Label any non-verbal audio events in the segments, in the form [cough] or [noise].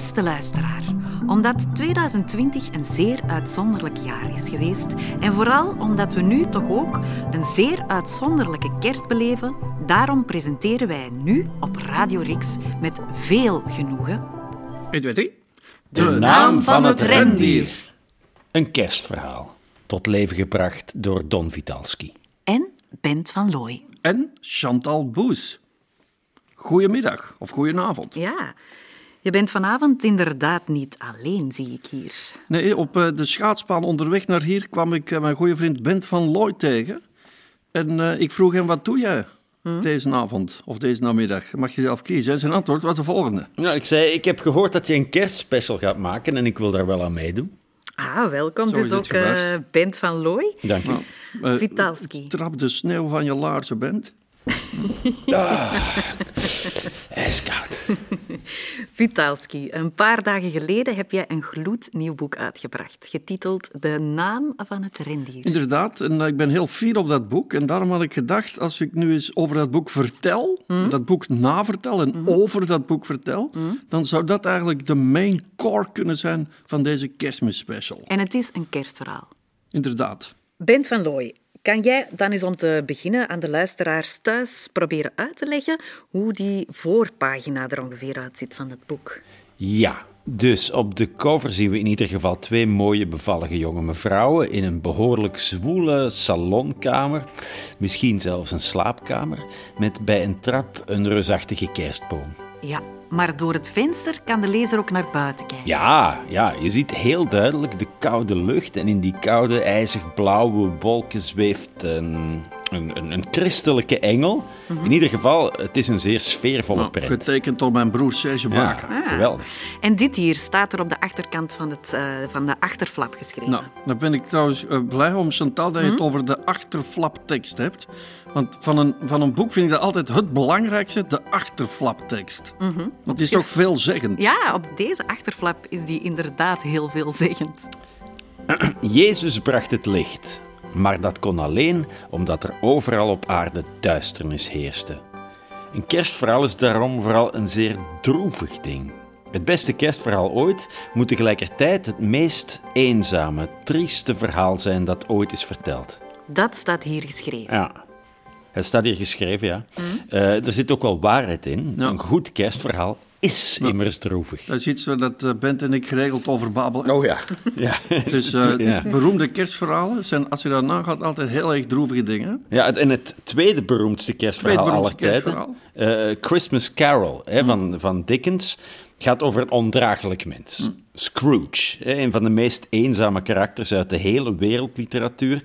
Beste luisteraar, omdat 2020 een zeer uitzonderlijk jaar is geweest en vooral omdat we nu toch ook een zeer uitzonderlijke kerst beleven, daarom presenteren wij nu op Radio Rix met veel genoegen 1, 2, 3. De naam van het rendier. Een kerstverhaal, tot leven gebracht door Don Vitalski. en Bent van Looy. En Chantal Boes. Goedemiddag of goedenavond. Ja, je bent vanavond inderdaad niet alleen, zie ik hier. Nee, op eh, de schaatsbaan onderweg naar hier kwam ik eh, mijn goede vriend Bent van Looy tegen. En eh, ik vroeg hem, wat doe jij deze avond of deze namiddag? Mag je zelf kiezen? En zijn antwoord was de volgende. Nou, ik zei, ik heb gehoord dat je een kerstspecial gaat maken en ik wil daar wel aan meedoen. Ah, welkom Zo dus ook eh. Bent van Looy. Dank u. Eh, Vitalski. Trap de sneeuw van je laarzen, Bent. IJskoud. Vitalski, een paar dagen geleden heb jij een gloednieuw boek uitgebracht, getiteld De Naam van het Rendier. Inderdaad, en eh, ik ben heel fier op dat boek. En daarom had ik gedacht, als ik nu eens over dat boek vertel, dat boek navertel en over dat boek vertel, dan zou dat eigenlijk de main core kunnen zijn van deze kerstmisspecial. En het is een kerstverhaal. Inderdaad. Bent van Looy, kan jij dan eens om te beginnen aan de luisteraars thuis proberen uit te leggen hoe die voorpagina er ongeveer uitziet van het boek? Ja, dus op de cover zien we in ieder geval twee mooie bevallige jonge mevrouwen in een behoorlijk zwoele salonkamer, misschien zelfs een slaapkamer, met bij een trap een reusachtige kerstboom. Ja, maar door het venster kan de lezer ook naar buiten kijken. Ja, ja, je ziet heel duidelijk de koude lucht en in die koude ijzig blauwe wolken zweeft een, een, een, een christelijke engel. In ieder geval, het is een zeer sfeervolle Nou, prent. getekend door mijn broer Serge Baker. Ja, geweldig. En dit hier staat er op de achterkant van, het, eh, van de achterflap geschreven. Nou, dan ben ik trouwens eh, blij om, Chantal, dat je het over de achterflaptekst hebt. Want van een, van een boek vind ik dat altijd het belangrijkste, de achterflaptekst. Want die is toch veelzeggend. Ja, op deze achterflap is die inderdaad heel veelzeggend. [clears throat] Jezus bracht het licht, maar dat kon alleen omdat er overal op aarde duisternis heerste. Een kerstverhaal is daarom vooral een zeer droevig ding. Het beste kerstverhaal ooit moet tegelijkertijd het meest eenzame, trieste verhaal zijn dat ooit is verteld. Dat staat hier geschreven. Ja. Het staat hier geschreven, ja. Eh, er zit ook wel waarheid in. Ja. Een goed kerstverhaal is immers droevig. Dat is iets waar dat, eh, Bent en ik geregeld over babbelen. Oh ja. [laughs] ja. Dus eh, [laughs] Ja. beroemde kerstverhalen zijn, als je daarna gaat, altijd heel erg droevige dingen. Ja, en het tweede beroemdste kerstverhaal Tweede aller tijden, eh, Christmas Carol hè, van, van Dickens, gaat over een ondraaglijk mens. Scrooge, hè, een van de meest eenzame karakters uit de hele wereldliteratuur.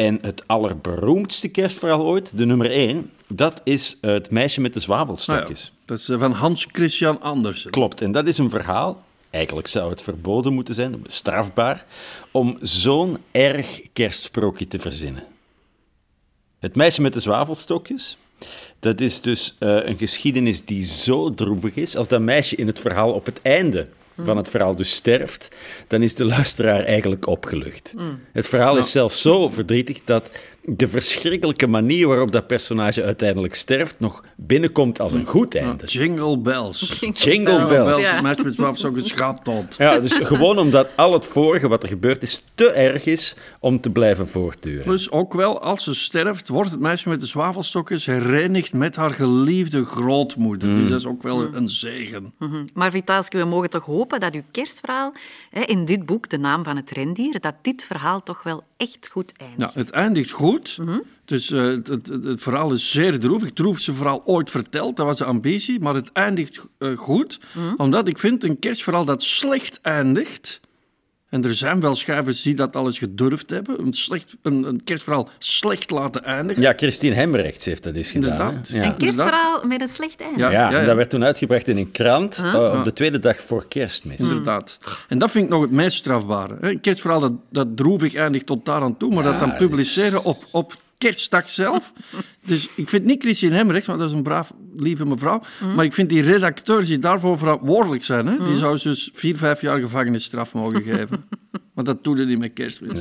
En het allerberoemdste kerstverhaal ooit, de nummer één, dat is Het meisje met de Nou ja, zwavelstokjes. dat is eh, van Hans Christian Andersen. Klopt, en dat is een verhaal, eigenlijk zou het verboden moeten zijn, strafbaar, om zo'n erg kerstsprookje te verzinnen. Het meisje met de zwavelstokjes, dat is dus eh, een geschiedenis die zo droevig is, als dat meisje in het verhaal op het einde van het verhaal dus sterft, dan is de luisteraar eigenlijk opgelucht. Het verhaal is zelfs zo verdrietig dat de verschrikkelijke manier waarop dat personage uiteindelijk sterft nog binnenkomt als een goed einde. Jingle bells. [laughs] Jingle bells. Bells, Ja. meisje met zwavelstokjes gaat dood. Ja, dus gewoon omdat al het vorige wat er gebeurd is te erg is om te blijven voortduren. Plus ook wel, als ze sterft, wordt het meisje met de zwavelstokjes herenigd met haar geliefde grootmoeder. Dus dat is ook wel een zegen. Mhm. Maar Vitalski, we mogen toch hopen dat uw kerstverhaal hè, in dit boek, De Naam van het Rendier, dat dit verhaal toch wel echt goed eindigt. Het eindigt goed. Dus eh, het, het, verhaal is zeer droevig. Het droevigste verhaal ooit verteld, dat was de ambitie. Maar het eindigt eh, goed, omdat ik vind een kerstverhaal dat slecht eindigt... En er zijn wel schrijvers die dat al eens gedurfd hebben. Een, slecht, een, een kerstverhaal slecht laten eindigen. Ja, Christine Hemrechts heeft dat eens gedaan. Ja. een kerstverhaal met een slecht einde. Ja. Ja, en dat werd toen uitgebracht in een krant eh, op de tweede dag voor kerstmis. Inderdaad. En dat vind ik nog het meest strafbare. hè. Een kerstverhaal dat, dat droevig eindigt tot daar aan toe, maar dat dan publiceren op, op kerstdag zelf. [laughs] Dus ik vind niet Christine Hemrechts, want dat is een braaf, lieve mevrouw. Maar ik vind die redacteurs die daarvoor verantwoordelijk zijn, hè, die zou ze dus vier, vijf jaar gevangenisstraf mogen [laughs] geven. Want dat doe je niet met kerstmis.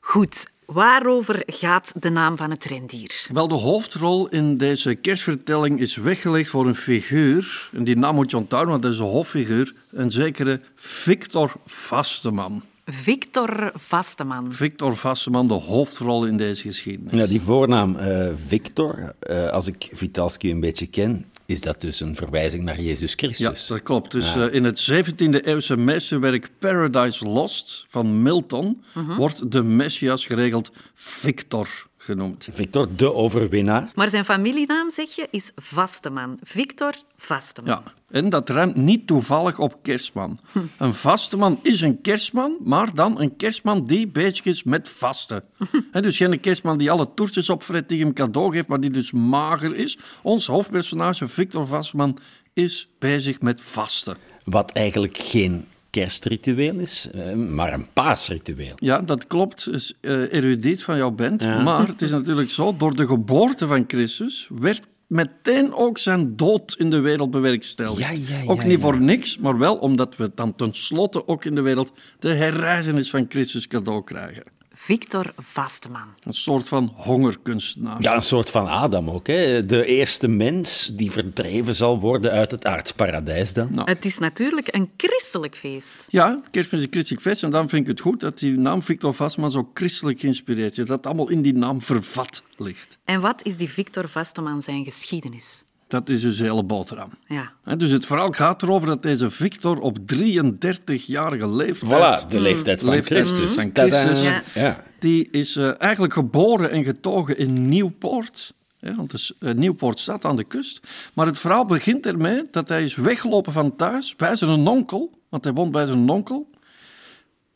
Goed, Waarover gaat de naam van het rendier? Wel, de hoofdrol in deze kerstvertelling is weggelegd voor een figuur. En die naam moet je onthouden, want dat is een hoffiguur. Een zekere Victor Vasteman. Victor Vasteman. Victor Vasteman, de hoofdrol in deze geschiedenis. Ja, die voornaam eh, Victor, eh, als ik Vitalski een beetje ken, is dat dus een verwijzing naar Jezus Ja, Christus. dat klopt. Dus eh, in het 17e eeuwse meesterwerk Paradise Lost van Milton wordt de Messias geregeld Victor genoemd. Victor, de overwinnaar. Maar zijn familienaam, zeg je, is Vasteman. Victor Vasteman. Ja, en dat ruimt niet toevallig op kerstman. Een vasteman is een kerstman, maar dan een kerstman die bezig is met vasten. Hè, dus geen kerstman die alle toertjes opvret, die hem cadeau geeft, maar die dus mager is. Ons hoofdpersonage, Victor Vasteman, is bezig met vasten. Wat eigenlijk geen kerstritueel is, eh, maar een paasritueel. Ja, dat klopt. is eh, erudiet van jouw band. Maar het is natuurlijk zo, door de geboorte van Christus werd meteen ook zijn dood in de wereld bewerkstelligd. Ja, ja, ja, ook niet voor niks, maar wel omdat we dan tenslotte ook in de wereld de herreizenis van Christus cadeau krijgen. Victor Vasteman. Een soort van hongerkunstenaar. Ja, een soort van Adam ook. Hè? De eerste mens die verdreven zal worden uit het aardsparadijs dan. Nou. Het is natuurlijk een christelijk feest. Ja, kerstmis is een christelijk feest en dan vind ik het goed dat die naam Victor Vastman zo christelijk geïnspireerd is. Dat het allemaal in die naam vervat ligt. En wat is die Victor Vasteman zijn geschiedenis? Dat is dus de hele boterham. Ja. Hè, Dus het verhaal gaat erover dat deze Victor op 33-jarige leeftijd... Voilà, de leeftijd van Leeftijd Christus. van. Christus. Ja. Ja. Die is eh, eigenlijk geboren en getogen in Nieuwpoort. Hè, want dus, Nieuwpoort staat aan de kust. Maar het verhaal begint ermee dat hij is weggelopen van thuis bij zijn onkel. Want hij woont bij zijn onkel.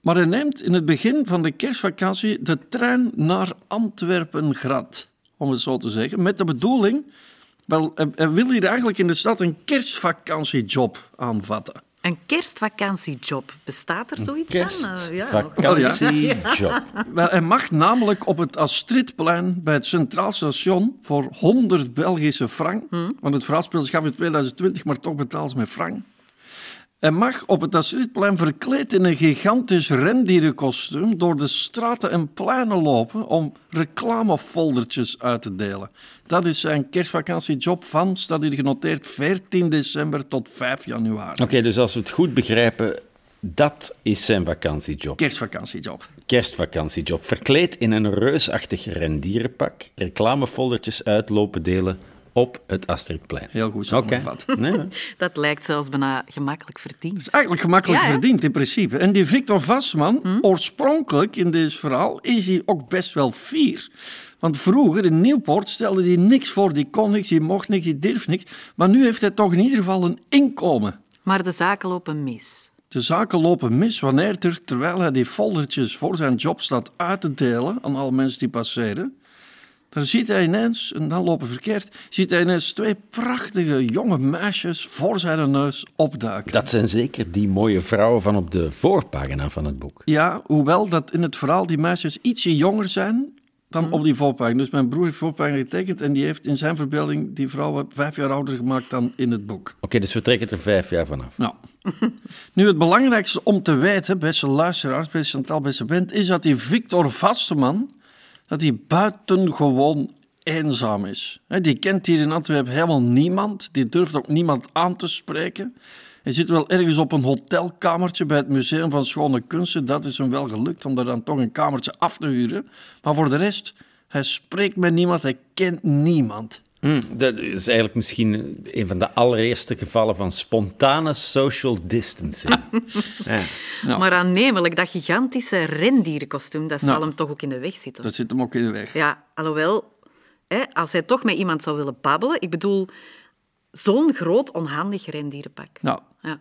Maar hij neemt in het begin van de kerstvakantie de trein naar Antwerpen-Grad. Om het zo te zeggen. Met de bedoeling... Wel, hij- hij wil hier eigenlijk in de stad een kerstvakantiejob aanvatten. Een kerstvakantiejob. Bestaat er zoiets dan? Eh, ja. Kerstvakantiejob. Wel, hij mag namelijk op het Astridplein bij het Centraal Station voor 100 Belgische frank, want het verhaal speelt zich af in 2020, maar toch betaald met frank. Hij mag op het Astridplein verkleed in een gigantisch rendierenkostuum door de straten en pleinen lopen om reclamefoldertjes uit te delen. Dat is zijn kerstvakantiejob van, staat hier genoteerd, 14 december tot 5 januari. Oké, dus als we het goed begrijpen, dat is zijn vakantiejob. Kerstvakantiejob. Kerstvakantiejob. Verkleed in een reusachtig rendierenpak, reclamefoldertjes uitlopen delen op het Astridplein. Heel goed Oké. samengevat. Nee, [laughs] Dat lijkt zelfs bijna gemakkelijk verdiend. is eigenlijk gemakkelijk Ja, verdiend in principe. En die Victor Vastman, oorspronkelijk in dit verhaal, is hij ook best wel fier. Want vroeger in Nieuwpoort stelde hij niks voor, die kon niks, die mocht niks, die durfde niks. Maar nu heeft hij toch in ieder geval een inkomen. Maar de zaken lopen mis. De zaken lopen mis wanneer er, terwijl hij die foldertjes voor zijn job staat uit te delen aan alle mensen die passeren, dan ziet hij ineens, en dan lopen verkeerd, ziet hij ineens twee prachtige jonge meisjes voor zijn neus opduiken. Dat zijn zeker die mooie vrouwen van op de voorpagina van het boek. Ja, hoewel dat in het verhaal die meisjes ietsje jonger zijn dan op die voorpagina. Dus mijn broer heeft voorpagina getekend en die heeft in zijn verbeelding die vrouwen vijf jaar ouder gemaakt dan in het boek. Oké, dus we trekken er vijf jaar vanaf. Nou, nu het belangrijkste om te weten, beste luisteraars, beste Chantal, beste bent, is dat die Victor Vasteman, dat hij buitengewoon eenzaam is. Die kent hier in Antwerpen helemaal niemand, die durft ook niemand aan te spreken. Hij zit wel ergens op een hotelkamertje bij het Museum van Schone Kunsten. Dat is hem wel gelukt om daar dan toch een kamertje af te huren. Maar voor de rest, hij spreekt met niemand, hij kent niemand. Hm, dat is eigenlijk misschien een van de allereerste gevallen van spontane social distancing. [laughs] ja. Nou. Maar aannemelijk, dat gigantische rendierenkostuum, dat zal hem toch ook in de weg zitten. Dat zit hem ook in de weg. Ja, alhoewel, hè, als hij toch met iemand zou willen babbelen... Ik bedoel, zo'n groot onhandig rendierenpak. Nou, Ja.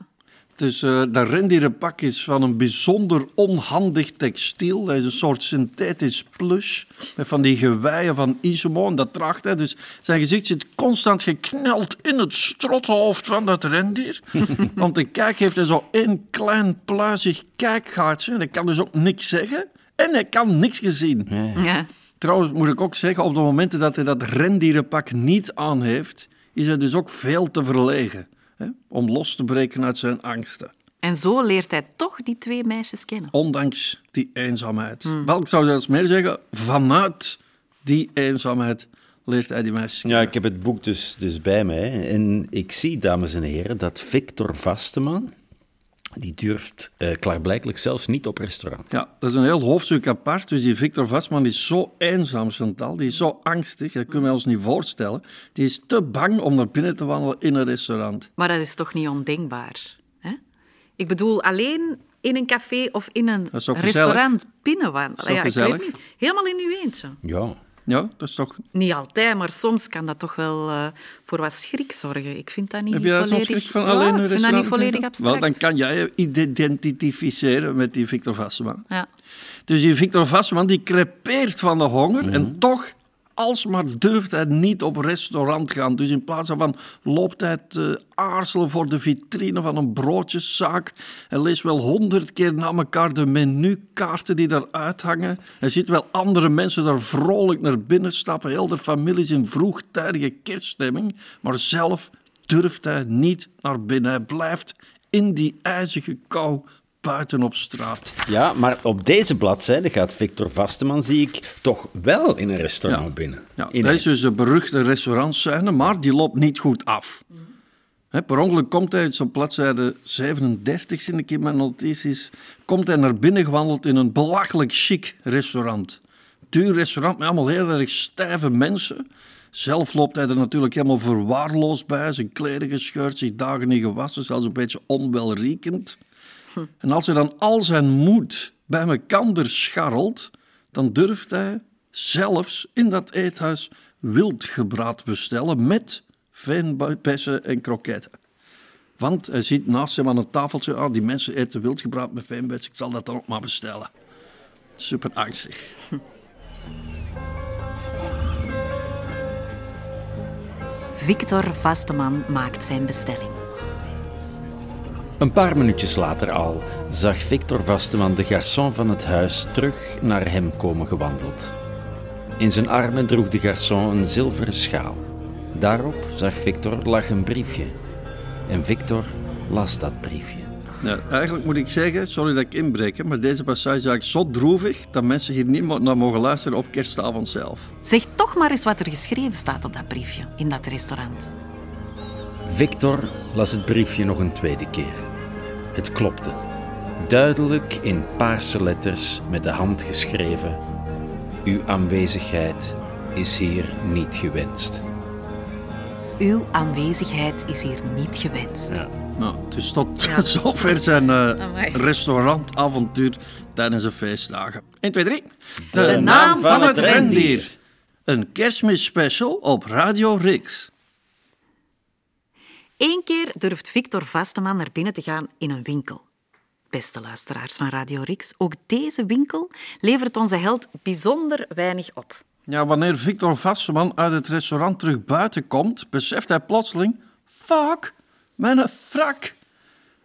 Dus eh dat rendierenpak is van een bijzonder onhandig textiel. Dat is een soort synthetisch plush. Met van die geweien van Isimo. En dat draagt hij. Dus zijn gezicht zit constant gekneld in het strothoofd van dat rendier. Om te kijken heeft hij zo één klein pluizig kijkgaartje. En hij kan dus ook niks zeggen. En hij kan niks gezien. Ja. Trouwens moet ik ook zeggen, op de momenten dat hij dat rendierenpak niet aan heeft, is hij dus ook veel te verlegen. Hè, om los te breken uit zijn angsten. En zo leert hij toch die twee meisjes kennen. Ondanks die eenzaamheid. Wel, ik zou zelfs meer zeggen, vanuit die eenzaamheid leert hij die meisjes kennen. Ja, ik heb het boek dus, dus bij mij. En ik zie, dames en heren, dat Victor Vasteman, die durft uh, klaarblijkelijk zelfs niet op restaurant. Ja, dat is een heel hoofdstuk apart. Dus die Victor Vastman is zo eenzaam, Chantal. Die is zo angstig, dat kunnen we ons niet voorstellen. Die is te bang om naar binnen te wandelen in een restaurant. Maar dat is toch niet ondenkbaar? Hè? Ik bedoel, alleen in een café of in een restaurant binnenwandelen. Ja, ik weet niet. Helemaal in uw eentje. Ja, ja, dat is toch... Niet altijd, maar soms kan dat toch wel uh, voor wat schrik zorgen. Ik vind dat niet Heb jij volledig... schrik van alleen ja, ik vind dat niet volledig abstract. Wel, dan kan jij je identificeren met die Victor Vasseman. Ja. Dus die Victor Vasseman die crepeert van de honger en Mhm. toch alsmaar durft hij niet op restaurant gaan. Dus in plaats daarvan loopt hij te aarzelen voor de vitrine van een broodjeszaak. Hij leest wel honderd keer na elkaar de menukaarten die daar uithangen. Hij ziet wel andere mensen daar vrolijk naar binnen stappen. Heel de familie is in vroegtijdige kerststemming. Maar zelf durft hij niet naar binnen. Hij blijft in die ijzige kou buiten op straat. ja, maar op deze bladzijde gaat Victor Vasteman, zie ik, toch wel in een restaurant Ja. binnen. Ja, dat is dus de beruchte restaurantscène, maar die loopt niet goed af. Per ongeluk komt hij zo'n bladzijde 37, zie ik in mijn notities, komt hij naar binnen gewandeld in een belachelijk chic restaurant. Duur restaurant met allemaal heel erg stijve mensen. Zelf loopt hij er natuurlijk helemaal verwaarloosd bij. Zijn kleren gescheurd, zich dagen niet gewassen, zelfs een beetje onwelriekend. En als hij dan al zijn moed bij elkaar scharrelt, dan durft hij zelfs in dat eethuis wildgebraad bestellen met veenbessen en kroketten. Want hij ziet naast hem aan een tafeltje, ah, die mensen eten wildgebraad met veenbessen, ik zal dat dan ook maar bestellen. Super angstig. Victor Vasteman maakt zijn bestelling. Een paar minuutjes later al zag Victor Vasteman de garçon van het huis terug naar hem komen gewandeld. In zijn armen droeg de garçon een zilveren schaal. Daarop, zag Victor, lag een briefje. En Victor las dat briefje. Ja, eigenlijk moet ik zeggen, sorry dat ik inbreek, maar deze passage is eigenlijk zo droevig dat mensen hier niet naar mogen luisteren op kerstavond zelf. Zeg toch maar eens wat er geschreven staat op dat briefje in dat restaurant. Victor las het briefje nog een tweede keer. Het klopte. Duidelijk in paarse letters met de hand geschreven. Uw aanwezigheid is hier niet gewenst. Uw aanwezigheid is hier niet gewenst. Ja. Nou, dus tot Ja. [laughs] zover zijn eh, restaurantavontuur tijdens de feestdagen. 1, 2, 3. De naam van het rendier. Een kerstmisspecial op Radio Rix. Eén keer durft Victor Vasteman naar binnen te gaan in een winkel. Beste luisteraars van Radio Rix, ook deze winkel levert onze held bijzonder weinig op. Ja, wanneer Victor Vasseman uit het restaurant terug buiten komt, beseft hij plotseling: fuck, mijn frak.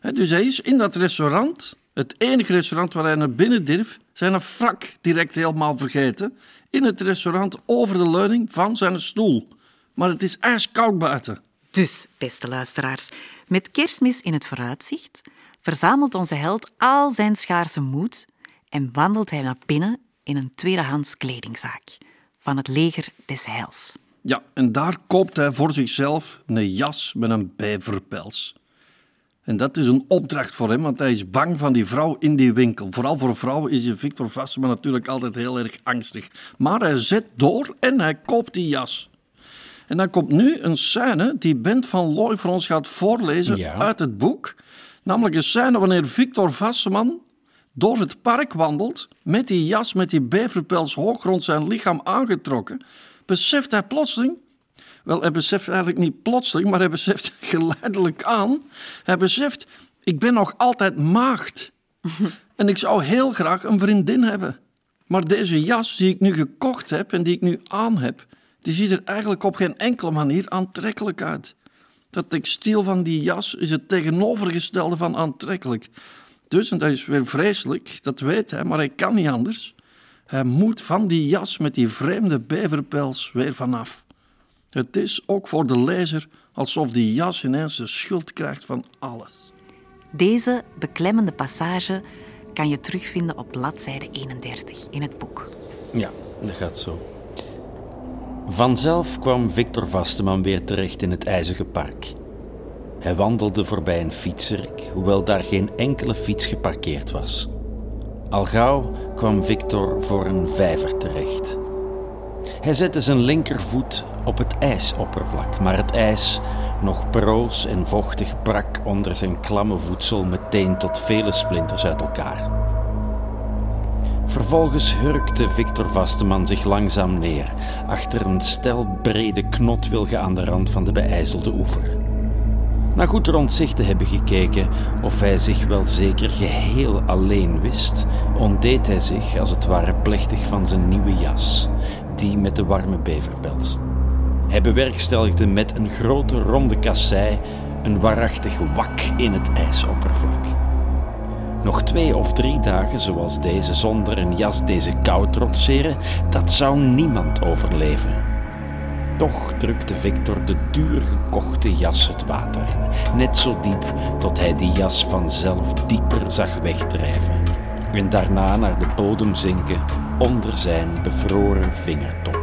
Dus hij is in dat restaurant, het enige restaurant waar hij naar binnen durft, zijn frak direct helemaal vergeten. In het restaurant over de leuning van zijn stoel. Maar het is ijskoud buiten. Dus, beste luisteraars, met kerstmis in het vooruitzicht verzamelt onze held al zijn schaarse moed en wandelt hij naar binnen in een tweedehands kledingzaak van het leger des heils. Ja, en daar koopt hij voor zichzelf een jas met een bijverpels. En dat is een opdracht voor hem, want hij is bang van die vrouw in die winkel. Vooral voor vrouwen is Victor Vasseman natuurlijk altijd heel erg angstig. Maar hij zet door en hij koopt die jas. En dan komt nu een scène die Bent van Looy voor ons gaat voorlezen Ja. uit het boek. Namelijk een scène wanneer Victor Vasseman door het park wandelt met die jas met die beverpels hoog rond zijn lichaam aangetrokken, beseft hij plotseling wel, hij beseft eigenlijk niet plotseling, maar hij beseft [laughs] geleidelijk aan. Hij beseft, ik ben nog altijd maagd. En ik zou heel graag een vriendin hebben. Maar deze jas die ik nu gekocht heb en die ik nu aan heb, die ziet er eigenlijk op geen enkele manier aantrekkelijk uit. Dat textiel van die jas is het tegenovergestelde van aantrekkelijk. Dus, en dat is weer vreselijk, dat weet hij, maar hij kan niet anders. Hij moet van die jas met die vreemde beverpels weer vanaf. Het is ook voor de lezer alsof die jas ineens de schuld krijgt van alles. Deze beklemmende passage kan je terugvinden op bladzijde 31 in het boek. Ja, dat gaat zo. Vanzelf kwam Victor Vasteman weer terecht in het IJzige Park. Hij wandelde voorbij een fietserk, hoewel daar geen enkele fiets geparkeerd was. Al gauw kwam Victor voor een vijver terecht. Hij zette zijn linkervoet op het ijsoppervlak, maar het ijs, nog broos en vochtig, brak onder zijn klamme voedsel meteen tot vele splinters uit elkaar. Vervolgens hurkte Victor Vasteman zich langzaam neer, achter een stel brede knotwilgen aan de rand van de beijzelde oever. Na goed rond zich te hebben gekeken of hij zich wel zeker geheel alleen wist, ontdeed hij zich als het ware plechtig van zijn nieuwe jas, die met de warme beverpels. Hij bewerkstelligde met een grote ronde kassei een waarachtig wak in het ijsoppervlak. Nog twee of drie dagen zoals deze zonder een jas deze kou trotseren, dat zou niemand overleven. Toch drukte Victor de duur gekochte jas het water net zo diep tot hij die jas vanzelf dieper zag wegdrijven en daarna naar de bodem zinken onder zijn bevroren vingertoppen.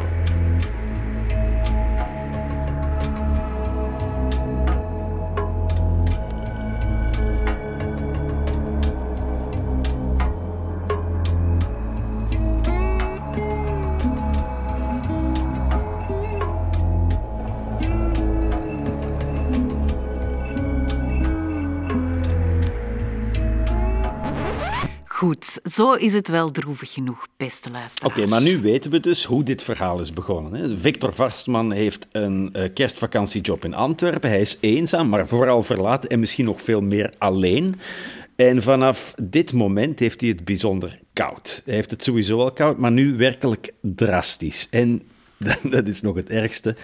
Goed, zo is het wel droevig genoeg, beste luisteraar. Oké, maar nu weten we dus hoe dit verhaal is begonnen. Hè? Victor Varstman heeft een uh, kerstvakantiejob in Antwerpen. Hij is eenzaam, maar vooral verlaten en misschien nog veel meer alleen. En vanaf dit moment heeft hij het bijzonder koud. Hij heeft het sowieso al koud, maar nu werkelijk drastisch. En [laughs] dat is nog het ergste.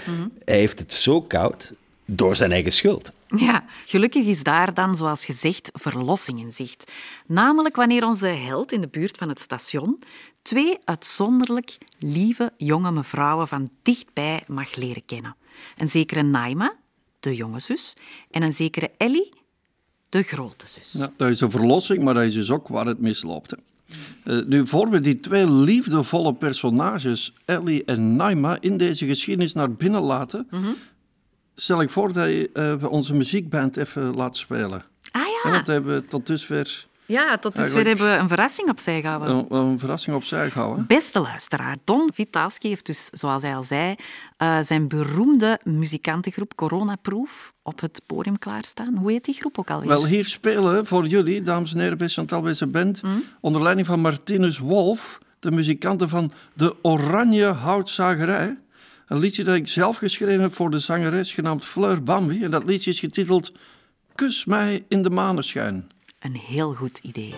Hij heeft het zo koud door zijn eigen schuld. Ja, gelukkig is daar dan, zoals gezegd, verlossing in zicht. Namelijk wanneer onze held in de buurt van het station twee uitzonderlijk lieve jonge mevrouwen van dichtbij mag leren kennen. Een zekere Naima, de jonge zus, en een zekere Ellie, de grote zus. Ja, dat is een verlossing, maar dat is dus ook waar het misloopt. Uh, nu, voor we die twee liefdevolle personages, Ellie en Naima, in deze geschiedenis naar binnen laten, stel ik voor dat je uh, onze muziekband even laat spelen. Ah Ja, ja, want we hebben tot dusver ja tot dusver hebben we een verrassing opzij gehouden. een, een verrassing opzij gehouden. Beste luisteraar, Don Vitalski heeft dus, zoals hij al zei, eh, zijn beroemde muzikantengroep Coronaproof op het podium klaarstaan. Hoe heet die groep ook alweer? Wel, hier spelen voor jullie, dames en heren, bij Chantal zijn band, onder leiding van Martinus Wolf, de muzikanten van de Oranje Houtzagerij. Een liedje dat ik zelf geschreven heb voor de zangeres genaamd Fleur Bambi. En dat liedje is getiteld Kus mij in de maneschijn. Een heel goed idee.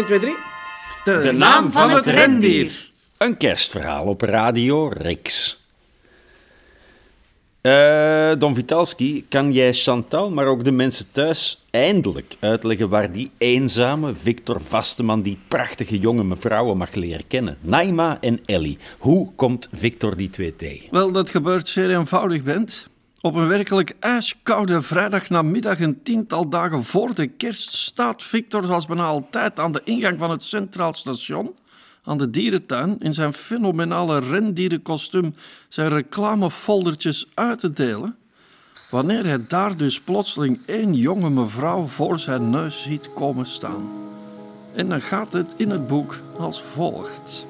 1, 2, 3. De, De naam van het rendier. Een kerstverhaal op Radio Rix. Eh, Don Vitalski, kan jij Chantal, maar ook de mensen thuis, eindelijk uitleggen waar die eenzame Victor Vasteman die prachtige jonge mevrouwen mag leren kennen? Naima en Ellie. Hoe komt Victor die twee tegen? Wel, dat gebeurt zeer eenvoudig, Bent. Op een werkelijk ijskoude vrijdagnamiddag, een tiental dagen voor de kerst, staat Victor zoals bijna altijd aan de ingang van het Centraal Station, aan de dierentuin, in zijn fenomenale rendierenkostuum zijn reclamefoldertjes uit te delen. Wanneer hij daar dus plotseling één jonge mevrouw voor zijn neus ziet komen staan. En dan gaat het in het boek als volgt.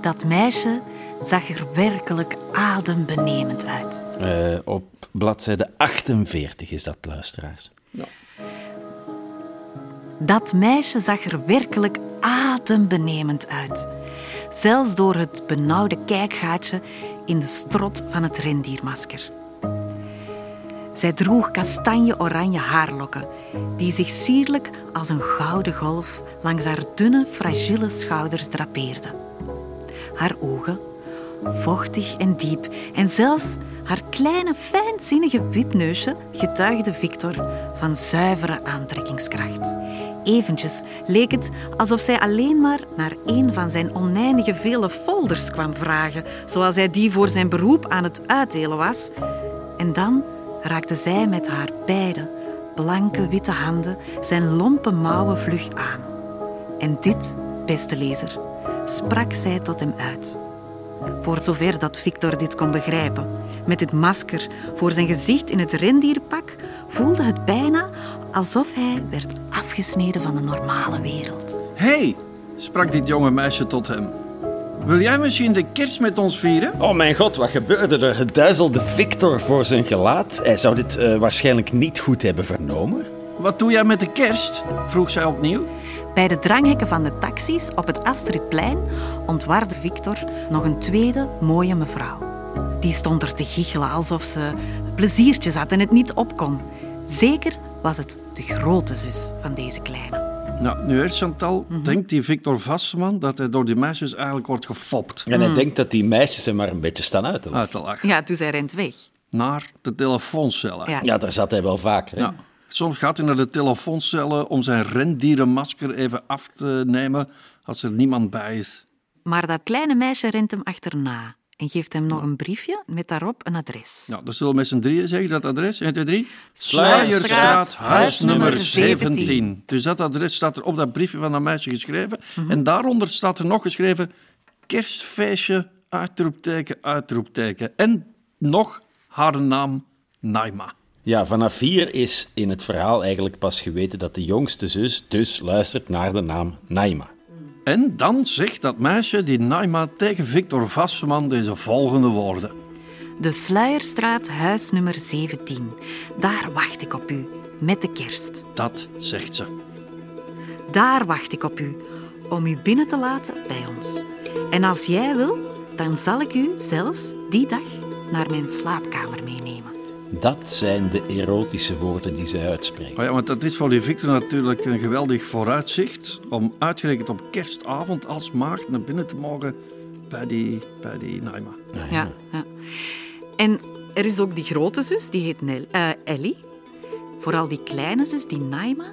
Dat meisje zag er werkelijk adembenemend uit. Eh, op bladzijde 48 is dat, luisteraars. Dat meisje zag er werkelijk adembenemend uit. Zelfs door het benauwde kijkgaatje in de strot van het rendiermasker. Zij droeg kastanje-oranje haarlokken, die zich sierlijk als een gouden golf langs haar dunne, fragiele schouders drapeerden. Haar ogen, vochtig en diep, en zelfs haar kleine, fijnzinnige wipneusje getuigde Victor van zuivere aantrekkingskracht. Eventjes leek het alsof zij alleen maar naar een van zijn oneindige vele folders kwam vragen, zoals hij die voor zijn beroep aan het uitdelen was. En dan raakte zij met haar beide blanke witte handen zijn lompe mouwen vlug aan. En dit, beste lezer, sprak zij tot hem uit. Voor zover dat Victor dit kon begrijpen, met het masker voor zijn gezicht in het rendierpak, voelde het bijna alsof hij werd afgesneden van de normale wereld. Hé, hey, sprak dit jonge meisje tot hem. Wil jij misschien de kerst met ons vieren? Oh mijn god, wat gebeurde er? Het duizelde Victor voor zijn gelaat. Hij zou dit eh, waarschijnlijk niet goed hebben vernomen. Wat doe jij met de kerst? vroeg zij opnieuw. Bij de dranghekken van de taxis op het Astridplein ontwaarde Victor nog een tweede mooie mevrouw. Die stond er te giechelen alsof ze pleziertjes had en het niet op kon. Zeker was het de grote zus van deze kleine. Nou, nu eerst Chantal, denkt die Victor Vasseman dat hij door die meisjes eigenlijk wordt gefopt. En hij denkt dat die meisjes hem maar een beetje staan uit te lachen. Uit te lachen. Ja, toen zij rent weg. Naar de telefooncellen. Ja. Ja, daar zat hij wel vaker. hè? Ja. Soms gaat hij naar de telefooncellen om zijn rendierenmasker even af te nemen als er niemand bij is. Maar dat kleine meisje rent hem achterna en geeft hem nog een briefje met daarop een adres. Nou, dan zullen we met z'n drieën zeggen dat adres. 1, 2, 3. Sluierstraat, huisnummer 17. Dus dat adres staat er op dat briefje van dat meisje geschreven. En daaronder staat er nog geschreven kerstfeestje, uitroepteken, uitroepteken. En nog haar naam Naima. Ja, vanaf hier is in het verhaal eigenlijk pas geweten dat de jongste zus dus luistert naar de naam Naima. En dan zegt dat meisje, die Naima, tegen Victor Vasseman deze volgende woorden. De Sluierstraat, huisnummer 17. Daar wacht ik op u, met de kerst. Dat zegt ze. Daar wacht ik op u, om u binnen te laten bij ons. En als jij wil, dan zal ik u zelfs die dag naar mijn slaapkamer meenemen. Dat zijn de erotische woorden die zij uitspreekt. Oh ja, want dat is voor die Victor natuurlijk een geweldig vooruitzicht om uitgerekend op kerstavond als maagd naar binnen te mogen bij die, bij die Naima. Ja, ja. En er is ook die grote zus, die heet Nel, eh, Ellie. Vooral die kleine zus, die Naima,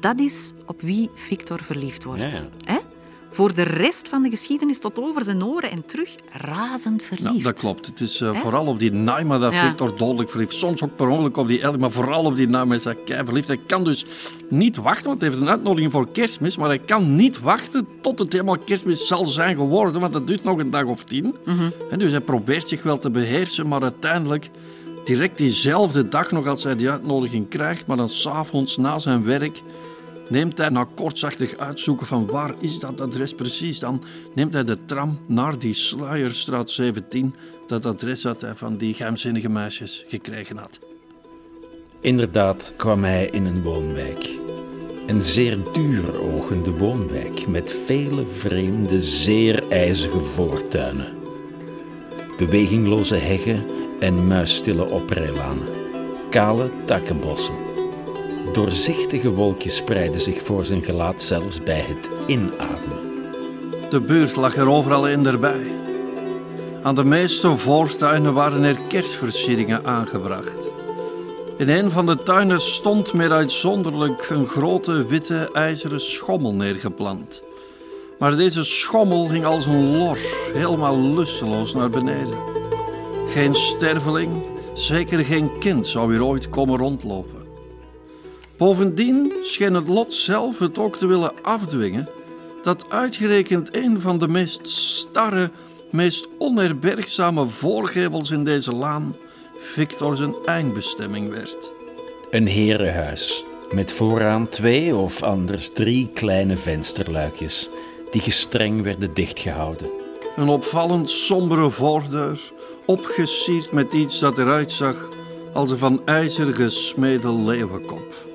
dat is op wie Victor verliefd wordt. Ja, ja. Voor de rest van de geschiedenis tot over zijn oren en terug razend verliefd. Ja, dat klopt. Het is eh, vooral op die Naima dat Ja. Victor dodelijk verliefd. Soms ook per ongeluk op die Ellie, maar vooral op die Naima is hij kei verliefd. Hij kan dus niet wachten, want hij heeft een uitnodiging voor kerstmis, maar hij kan niet wachten tot het helemaal kerstmis zal zijn geworden, want dat duurt nog een dag of tien. En dus hij probeert zich wel te beheersen, maar uiteindelijk, direct diezelfde dag nog als hij die uitnodiging krijgt, maar dan s'avonds na zijn werk, neemt hij na kortzachtig uitzoeken van waar is dat adres precies, dan neemt hij de tram naar die Sluierstraat 17, dat adres dat hij van die geheimzinnige meisjes gekregen had. Inderdaad kwam hij in een woonwijk. Een zeer duurogende woonwijk met vele vreemde, zeer ijzige voortuinen. Bewegingloze heggen en muisstille oprijlanen. Kale takkenbossen. Doorzichtige wolkjes spreidden zich voor zijn gelaat zelfs bij het inademen. De buurt lag er overal in erbij. Aan de meeste voortuinen waren er kerstversieringen aangebracht. In een van de tuinen stond meer uitzonderlijk een grote witte ijzeren schommel neergeplant. Maar deze schommel hing als een lor, helemaal lusteloos naar beneden. Geen sterveling, zeker geen kind zou hier ooit komen rondlopen. Bovendien scheen het lot zelf het ook te willen afdwingen dat uitgerekend een van de meest starre, meest onherbergzame voorgevels in deze laan Victor zijn eindbestemming werd. Een herenhuis met vooraan twee of anders drie kleine vensterluikjes die gestreng werden dichtgehouden. Een opvallend sombere voordeur, opgesierd met iets dat eruit zag als een van ijzer gesmede leeuwenkop.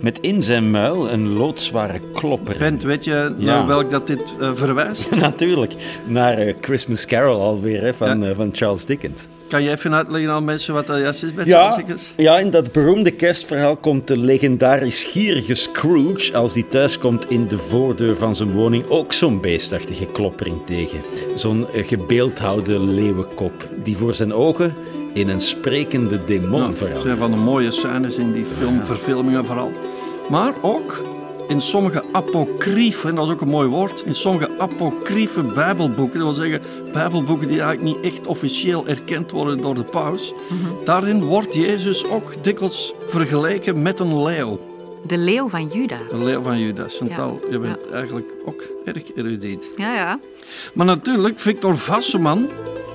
Met in zijn muil een loodzware klopper. Bent, weet je Ja. naar welk dat dit eh, verwijst? [laughs] Natuurlijk, naar eh, Christmas Carol alweer hè, van, Ja. eh, van Charles Dickens. Kan je even uitleggen aan mensen wat dat juist is bij Ja, Charles Dickens? ja, in dat beroemde kerstverhaal komt de legendarisch gierige Scrooge, als hij thuiskomt in de voordeur van zijn woning, ook zo'n beestachtige kloppering tegen. Zo'n gebeeldhouwde leeuwenkop, die voor zijn ogen in een sprekende demon Nou, dat verandert. zijn van de mooie scènes in die filmverfilmingen vooral. Maar ook in sommige apocryfen, dat is ook een mooi woord, in sommige apocryfe bijbelboeken, dat wil zeggen bijbelboeken die eigenlijk niet echt officieel erkend worden door de paus, daarin wordt Jezus ook dikwijls vergeleken met een leeuw. De leeuw van Juda. Een leeuw van Judas. Chantal, Ja, je bent eigenlijk ook erg erudiet. Ja, ja. Maar natuurlijk, Victor Vasseman,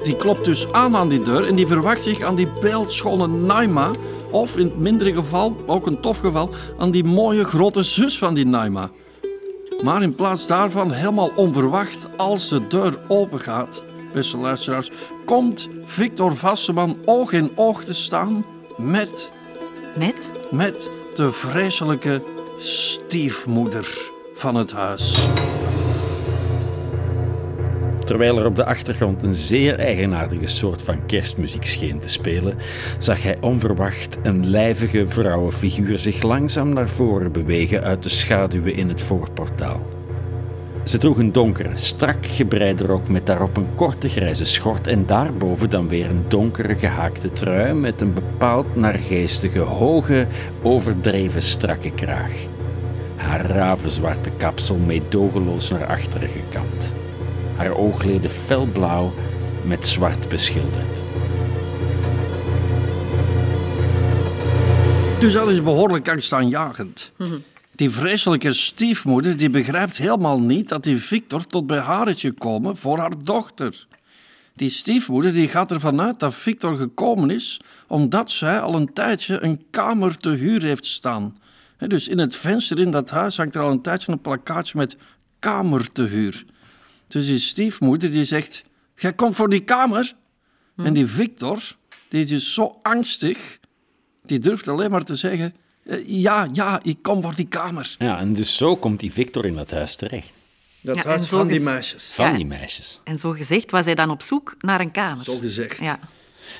die klopt dus aan aan die deur en die verwacht zich aan die beeldschone Naima, of in het mindere geval, ook een tof geval, aan die mooie grote zus van die Naima. Maar in plaats daarvan, helemaal onverwacht, als de deur opengaat, beste luisteraars, komt Victor Vasseman oog in oog te staan met, Met? met de vreselijke stiefmoeder van het huis. Terwijl er op de achtergrond een zeer eigenaardige soort van kerstmuziek scheen te spelen, zag hij onverwacht een lijvige vrouwenfiguur zich langzaam naar voren bewegen uit de schaduwen in het voorportaal. Ze droeg een donkere, strak gebreide rok met daarop een korte grijze schort en daarboven dan weer een donkere gehaakte trui met een bepaald naargeestige, hoge, overdreven strakke kraag. Haar ravenzwarte kapsel meedogenloos naar achteren gekamd. Haar oogleden felblauw met zwart beschilderd. Dus dat is behoorlijk angstaanjagend. Die vreselijke stiefmoeder die begrijpt helemaal niet dat die Victor tot bij haar is voor haar dochter. Die stiefmoeder die gaat ervan uit dat Victor gekomen is omdat zij al een tijdje een kamer te huur heeft staan. Dus in het venster in dat huis hangt er al een tijdje een plakkaatje met kamer te huur. Dus die stiefmoeder die zegt, jij komt voor die kamer? En die Victor, die is dus zo angstig, die durft alleen maar te zeggen, eh, ja, ja, ik kom voor die kamer. Ja, en dus zo komt die Victor in dat huis terecht. Dat Ja, huis van die meisjes. Van Ja. die meisjes. En zo gezegd was hij dan op zoek naar een kamer. Zo gezegd. Ja.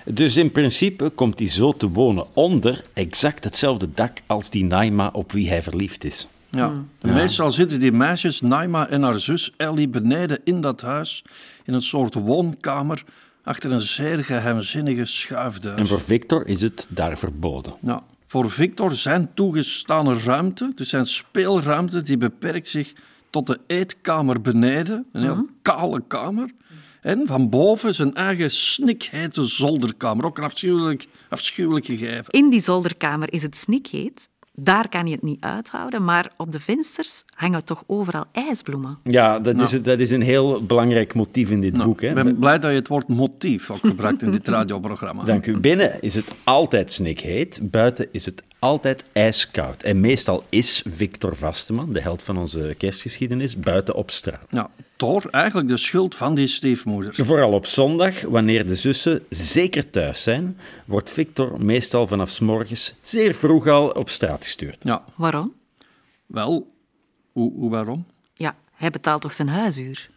Dus in principe komt hij zo te wonen onder exact hetzelfde dak als die Naima op wie hij verliefd is. Ja. En Meestal zitten die meisjes, Naima en haar zus Ellie, beneden in dat huis, in een soort woonkamer, achter een zeer geheimzinnige schuifdeur. En voor Victor is het daar verboden. Nou, voor Victor zijn toegestane ruimte, dus zijn speelruimte, die beperkt zich tot de eetkamer beneden, een heel kale kamer. En van boven zijn eigen snikhete zolderkamer, ook een afschuwelijk, afschuwelijk gegeven. In die zolderkamer is het snikheet. Daar kan je het niet uithouden, maar op de vensters hangen toch overal ijsbloemen. Ja, dat, is, dat is een heel belangrijk motief in dit Nou, boek. Hè. ik ben blij dat je het woord motief ook gebruikt in dit radioprogramma. Dank u. Binnen is het altijd snikheet, buiten is het altijd ijskoud. En meestal is Victor Vasteman, de held van onze kerstgeschiedenis, buiten op straat. Nou, door eigenlijk de schuld van die stiefmoeder. Vooral op zondag, wanneer de zussen zeker thuis zijn, wordt Victor meestal vanaf 's morgens zeer vroeg al op straat gestuurd. Ja, Waarom? wel, hoe, hoe waarom? Ja, hij betaalt toch zijn huisuur?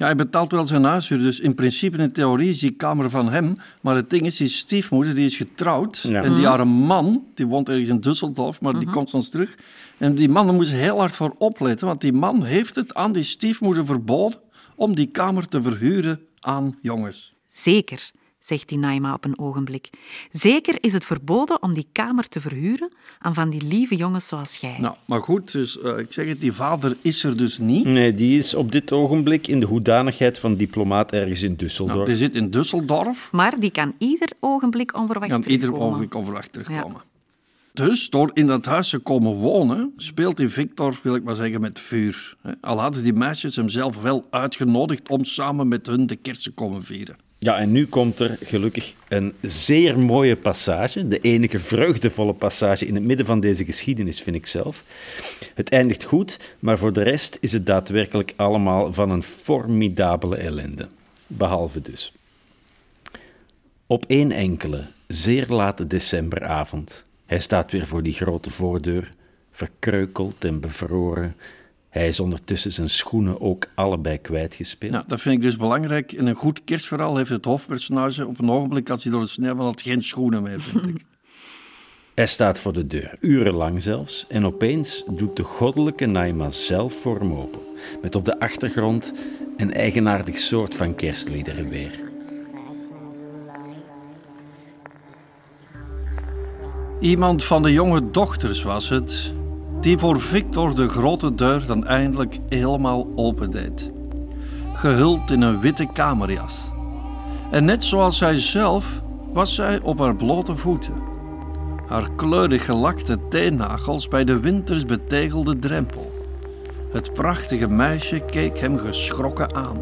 Ja, hij betaalt wel zijn huishuur, dus in principe in theorie is die kamer van hem. Maar het ding is, die stiefmoeder die is getrouwd. Ja. En die haar man, die woont ergens in Düsseldorf, maar die komt soms terug. En die man ze heel hard voor opletten, want die man heeft het aan die stiefmoeder verboden om die kamer te verhuren aan jongens. Zeker, zegt die Naima op een ogenblik. Zeker is het verboden om die kamer te verhuren aan van die lieve jongens zoals jij. Nou, maar goed, dus eh, ik zeg het, die vader is er dus niet. Nee, die is op dit ogenblik in de hoedanigheid van diplomaat ergens in Düsseldorf. Nou, die zit in Düsseldorf. Maar die kan ieder ogenblik onverwacht kan ieder terugkomen. ogenblik onverwacht terugkomen. Dus door in dat huis te komen wonen, speelt die Victor, wil ik maar zeggen, met vuur. Al hadden die meisjes hem zelf wel uitgenodigd om samen met hun de kerst te komen vieren. Ja, en nu komt er gelukkig een zeer mooie passage. De enige vreugdevolle passage in het midden van deze geschiedenis, vind ik zelf. Het eindigt goed, maar voor de rest is het daadwerkelijk allemaal van een formidabele ellende. Behalve dus. Op één enkele, zeer late decemberavond. Hij staat weer voor die grote voordeur, verkreukeld en bevroren. Hij is ondertussen zijn schoenen ook allebei kwijtgespeeld. Nou, dat vind ik dus belangrijk. In een goed kerstverhaal heeft het hoofdpersonage op een ogenblik, als hij door het sneeuw had, geen schoenen meer, vind ik. [laughs] Hij staat voor de deur, urenlang zelfs, en opeens doet de goddelijke Naima zelf voor hem open, met op de achtergrond een eigenaardig soort van kerstliederen weer. Iemand van de jonge dochters was het, die voor Victor de grote deur dan eindelijk helemaal opendeed. Gehuld in een witte kamerjas. En net zoals zij zelf was zij op haar blote voeten. Haar kleurig gelakte teennagels bij de winters betegelde drempel. Het prachtige meisje keek hem geschrokken aan.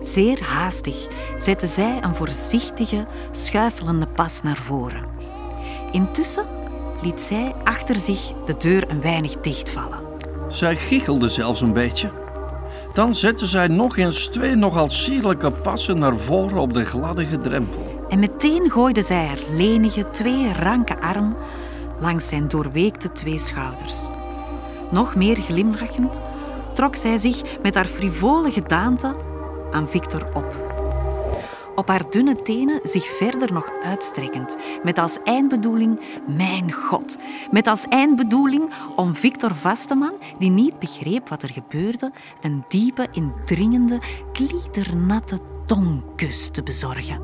Zeer haastig zette zij een voorzichtige, schuifelende pas naar voren. Intussen liet zij achter zich de deur een weinig dichtvallen. Zij giechelde zelfs een beetje. Dan zette zij nog eens twee nogal sierlijke passen naar voren op de gladde drempel. En meteen gooide zij haar lenige, twee ranke arm langs zijn doorweekte twee schouders. Nog meer glimlachend trok zij zich met haar frivole gedaante aan Victor op. Op haar dunne tenen zich verder nog uitstrekkend, met als eindbedoeling mijn God. Met als eindbedoeling om Victor Vasteman, die niet begreep wat er gebeurde, een diepe, indringende, kliedernatte tongkus te bezorgen.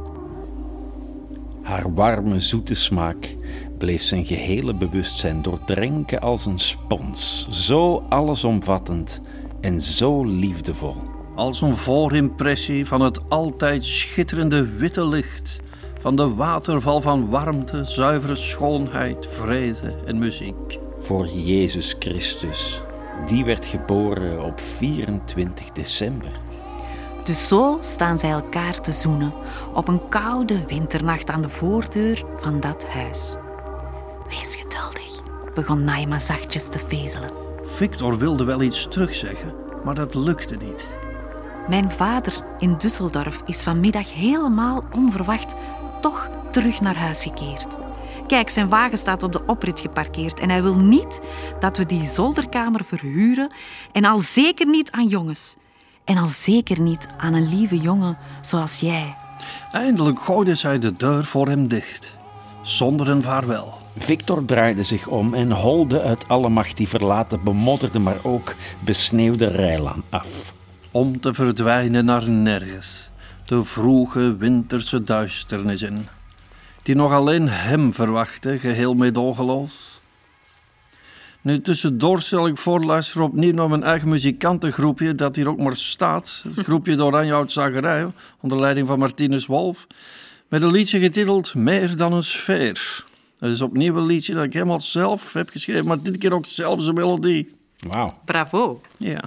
Haar warme, zoete smaak bleef zijn gehele bewustzijn doordrenken als een spons, zo allesomvattend en zo liefdevol. Als een voorimpressie van het altijd schitterende witte licht, van de waterval van warmte, zuivere schoonheid, vrede en muziek. Voor Jezus Christus, die werd geboren op 24 december. Dus zo staan zij elkaar te zoenen op een koude winternacht aan de voordeur van dat huis. Wees geduldig, begon Naima zachtjes te vezelen. Victor wilde wel iets terugzeggen, maar dat lukte niet. Mijn vader in Düsseldorf is vanmiddag helemaal onverwacht toch terug naar huis gekeerd. Kijk, zijn wagen staat op de oprit geparkeerd en hij wil niet dat we die zolderkamer verhuren en al zeker niet aan jongens. En al zeker niet aan een lieve jongen zoals jij. Eindelijk gooide zij de deur voor hem dicht, zonder een vaarwel. Victor draaide zich om en holde uit alle macht die verlaten, bemodderde, maar ook besneeuwde rijlaan af. Om te verdwijnen naar nergens, de vroege winterse duisternis in, die nog alleen hem verwachtte, geheel meedogenloos. Nu, tussendoor stel ik voor, luister opnieuw naar mijn eigen muzikantengroepje, dat hier ook maar staat. Het [laughs] groepje de Zagerij, onder leiding van Martinus Wolf, met een liedje getiteld Meer dan een sfeer. Dat is opnieuw een liedje dat ik helemaal zelf heb geschreven, maar dit keer ook zelf zijn melodie. Wauw. Bravo. Ja.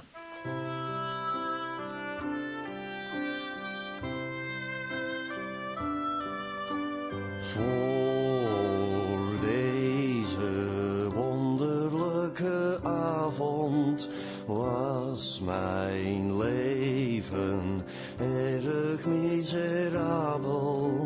Mijn leven erg miserabel.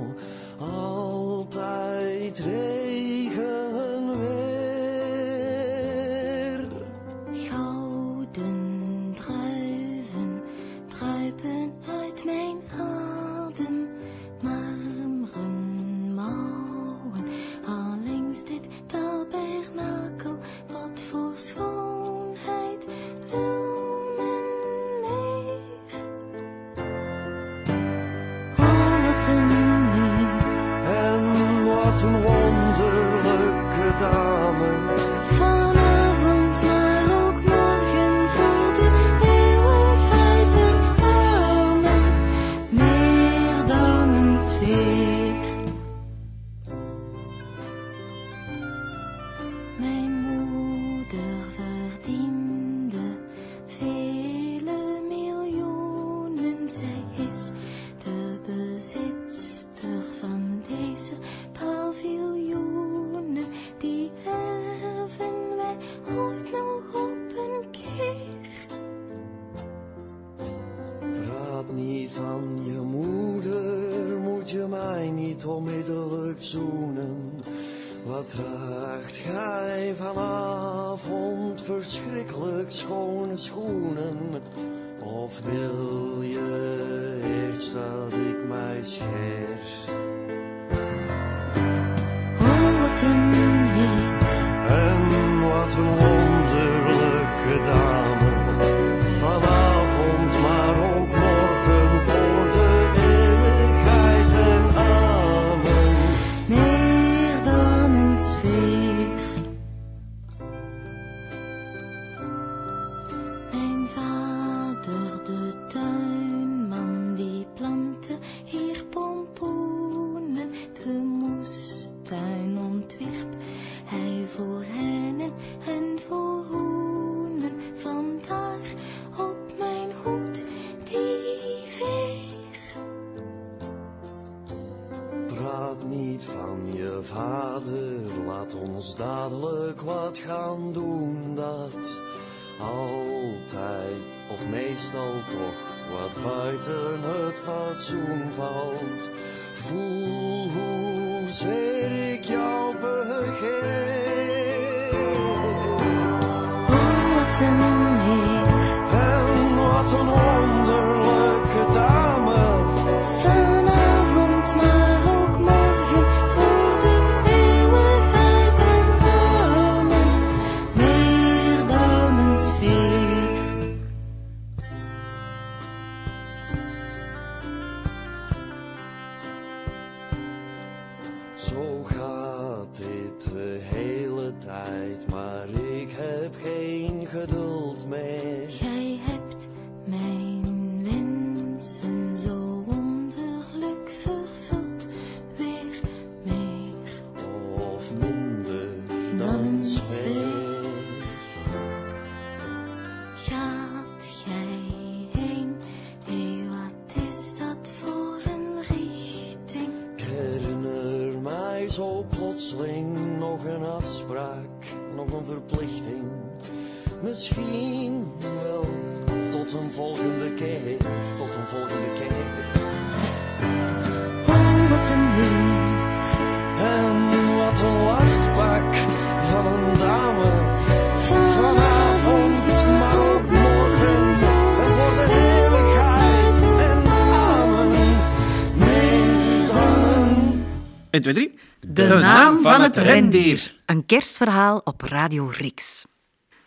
1, 2, 3. De, naam van het rendier. Een kerstverhaal op Radio Rix.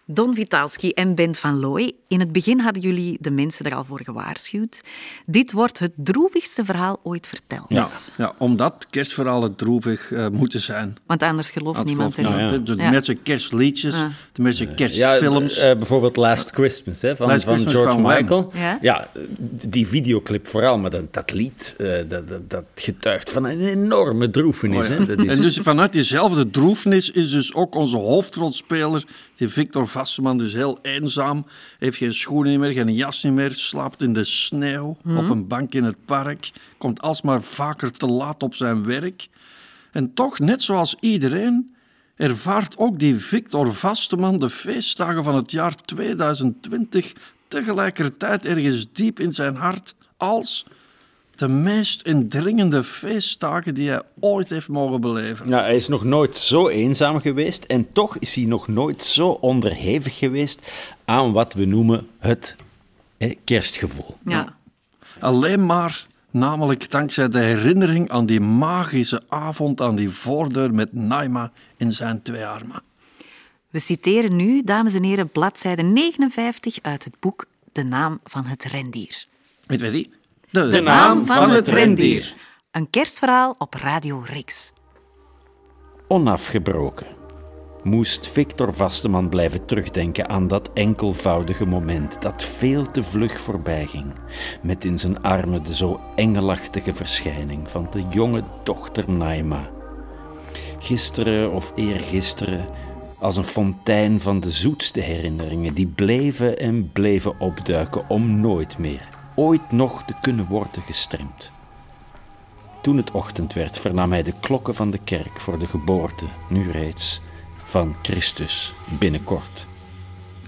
Don Vitalski en Bent van Looy, in het begin hadden jullie de mensen er al voor gewaarschuwd. Dit wordt het droevigste verhaal ooit verteld. Ja, ja, omdat kerstverhalen droevig eh, moeten zijn. Want anders gelooft Dat niemand erin. niemand, hè. De Ja. mensen kerstliedjes, Ja. de mensen Ja, kerstfilms. eh, bijvoorbeeld Last Christmas hè, van, Last van Christmas George van. Michael. Ja. Ja, die videoclip vooral, maar dat, dat lied, eh, dat, dat, dat getuigt van een enorme droefenis. Hè. Dat is, En dus vanuit diezelfde droefnis is dus ook onze hoofdrolspeler, die Victor Vasseman, dus heel eenzaam. Heeft geen schoenen meer, geen jas niet meer, slaapt in de sneeuw op een bank in het park. Komt alsmaar vaker te laat op zijn werk. En toch, net zoals iedereen, ervaart ook die Victor Vasteman de feestdagen van het jaar 2020 tegelijkertijd ergens diep in zijn hart als de meest indringende feestdagen die hij ooit heeft mogen beleven. Nou, hij is nog nooit zo eenzaam geweest en toch is hij nog nooit zo onderhevig geweest aan wat we noemen het hè, kerstgevoel. Ja. Alleen maar, namelijk dankzij de herinnering aan die magische avond aan die voordeur met Naima in zijn twee armen. We citeren nu, dames en heren, bladzijde 59 uit het boek De naam van het rendier. Weet je die? De, De naam van het rendier. Een kerstverhaal op Radio Rix. Onafgebroken moest Victor Vasteman blijven terugdenken aan dat enkelvoudige moment dat veel te vlug voorbijging, met in zijn armen de zo engelachtige verschijning van de jonge dochter Naima. Gisteren of eergisteren, als een fontein van de zoetste herinneringen die bleven en bleven opduiken om nooit meer, ooit nog te kunnen worden gestremd. Toen het ochtend werd, vernam hij de klokken van de kerk voor de geboorte, nu reeds, van Christus binnenkort.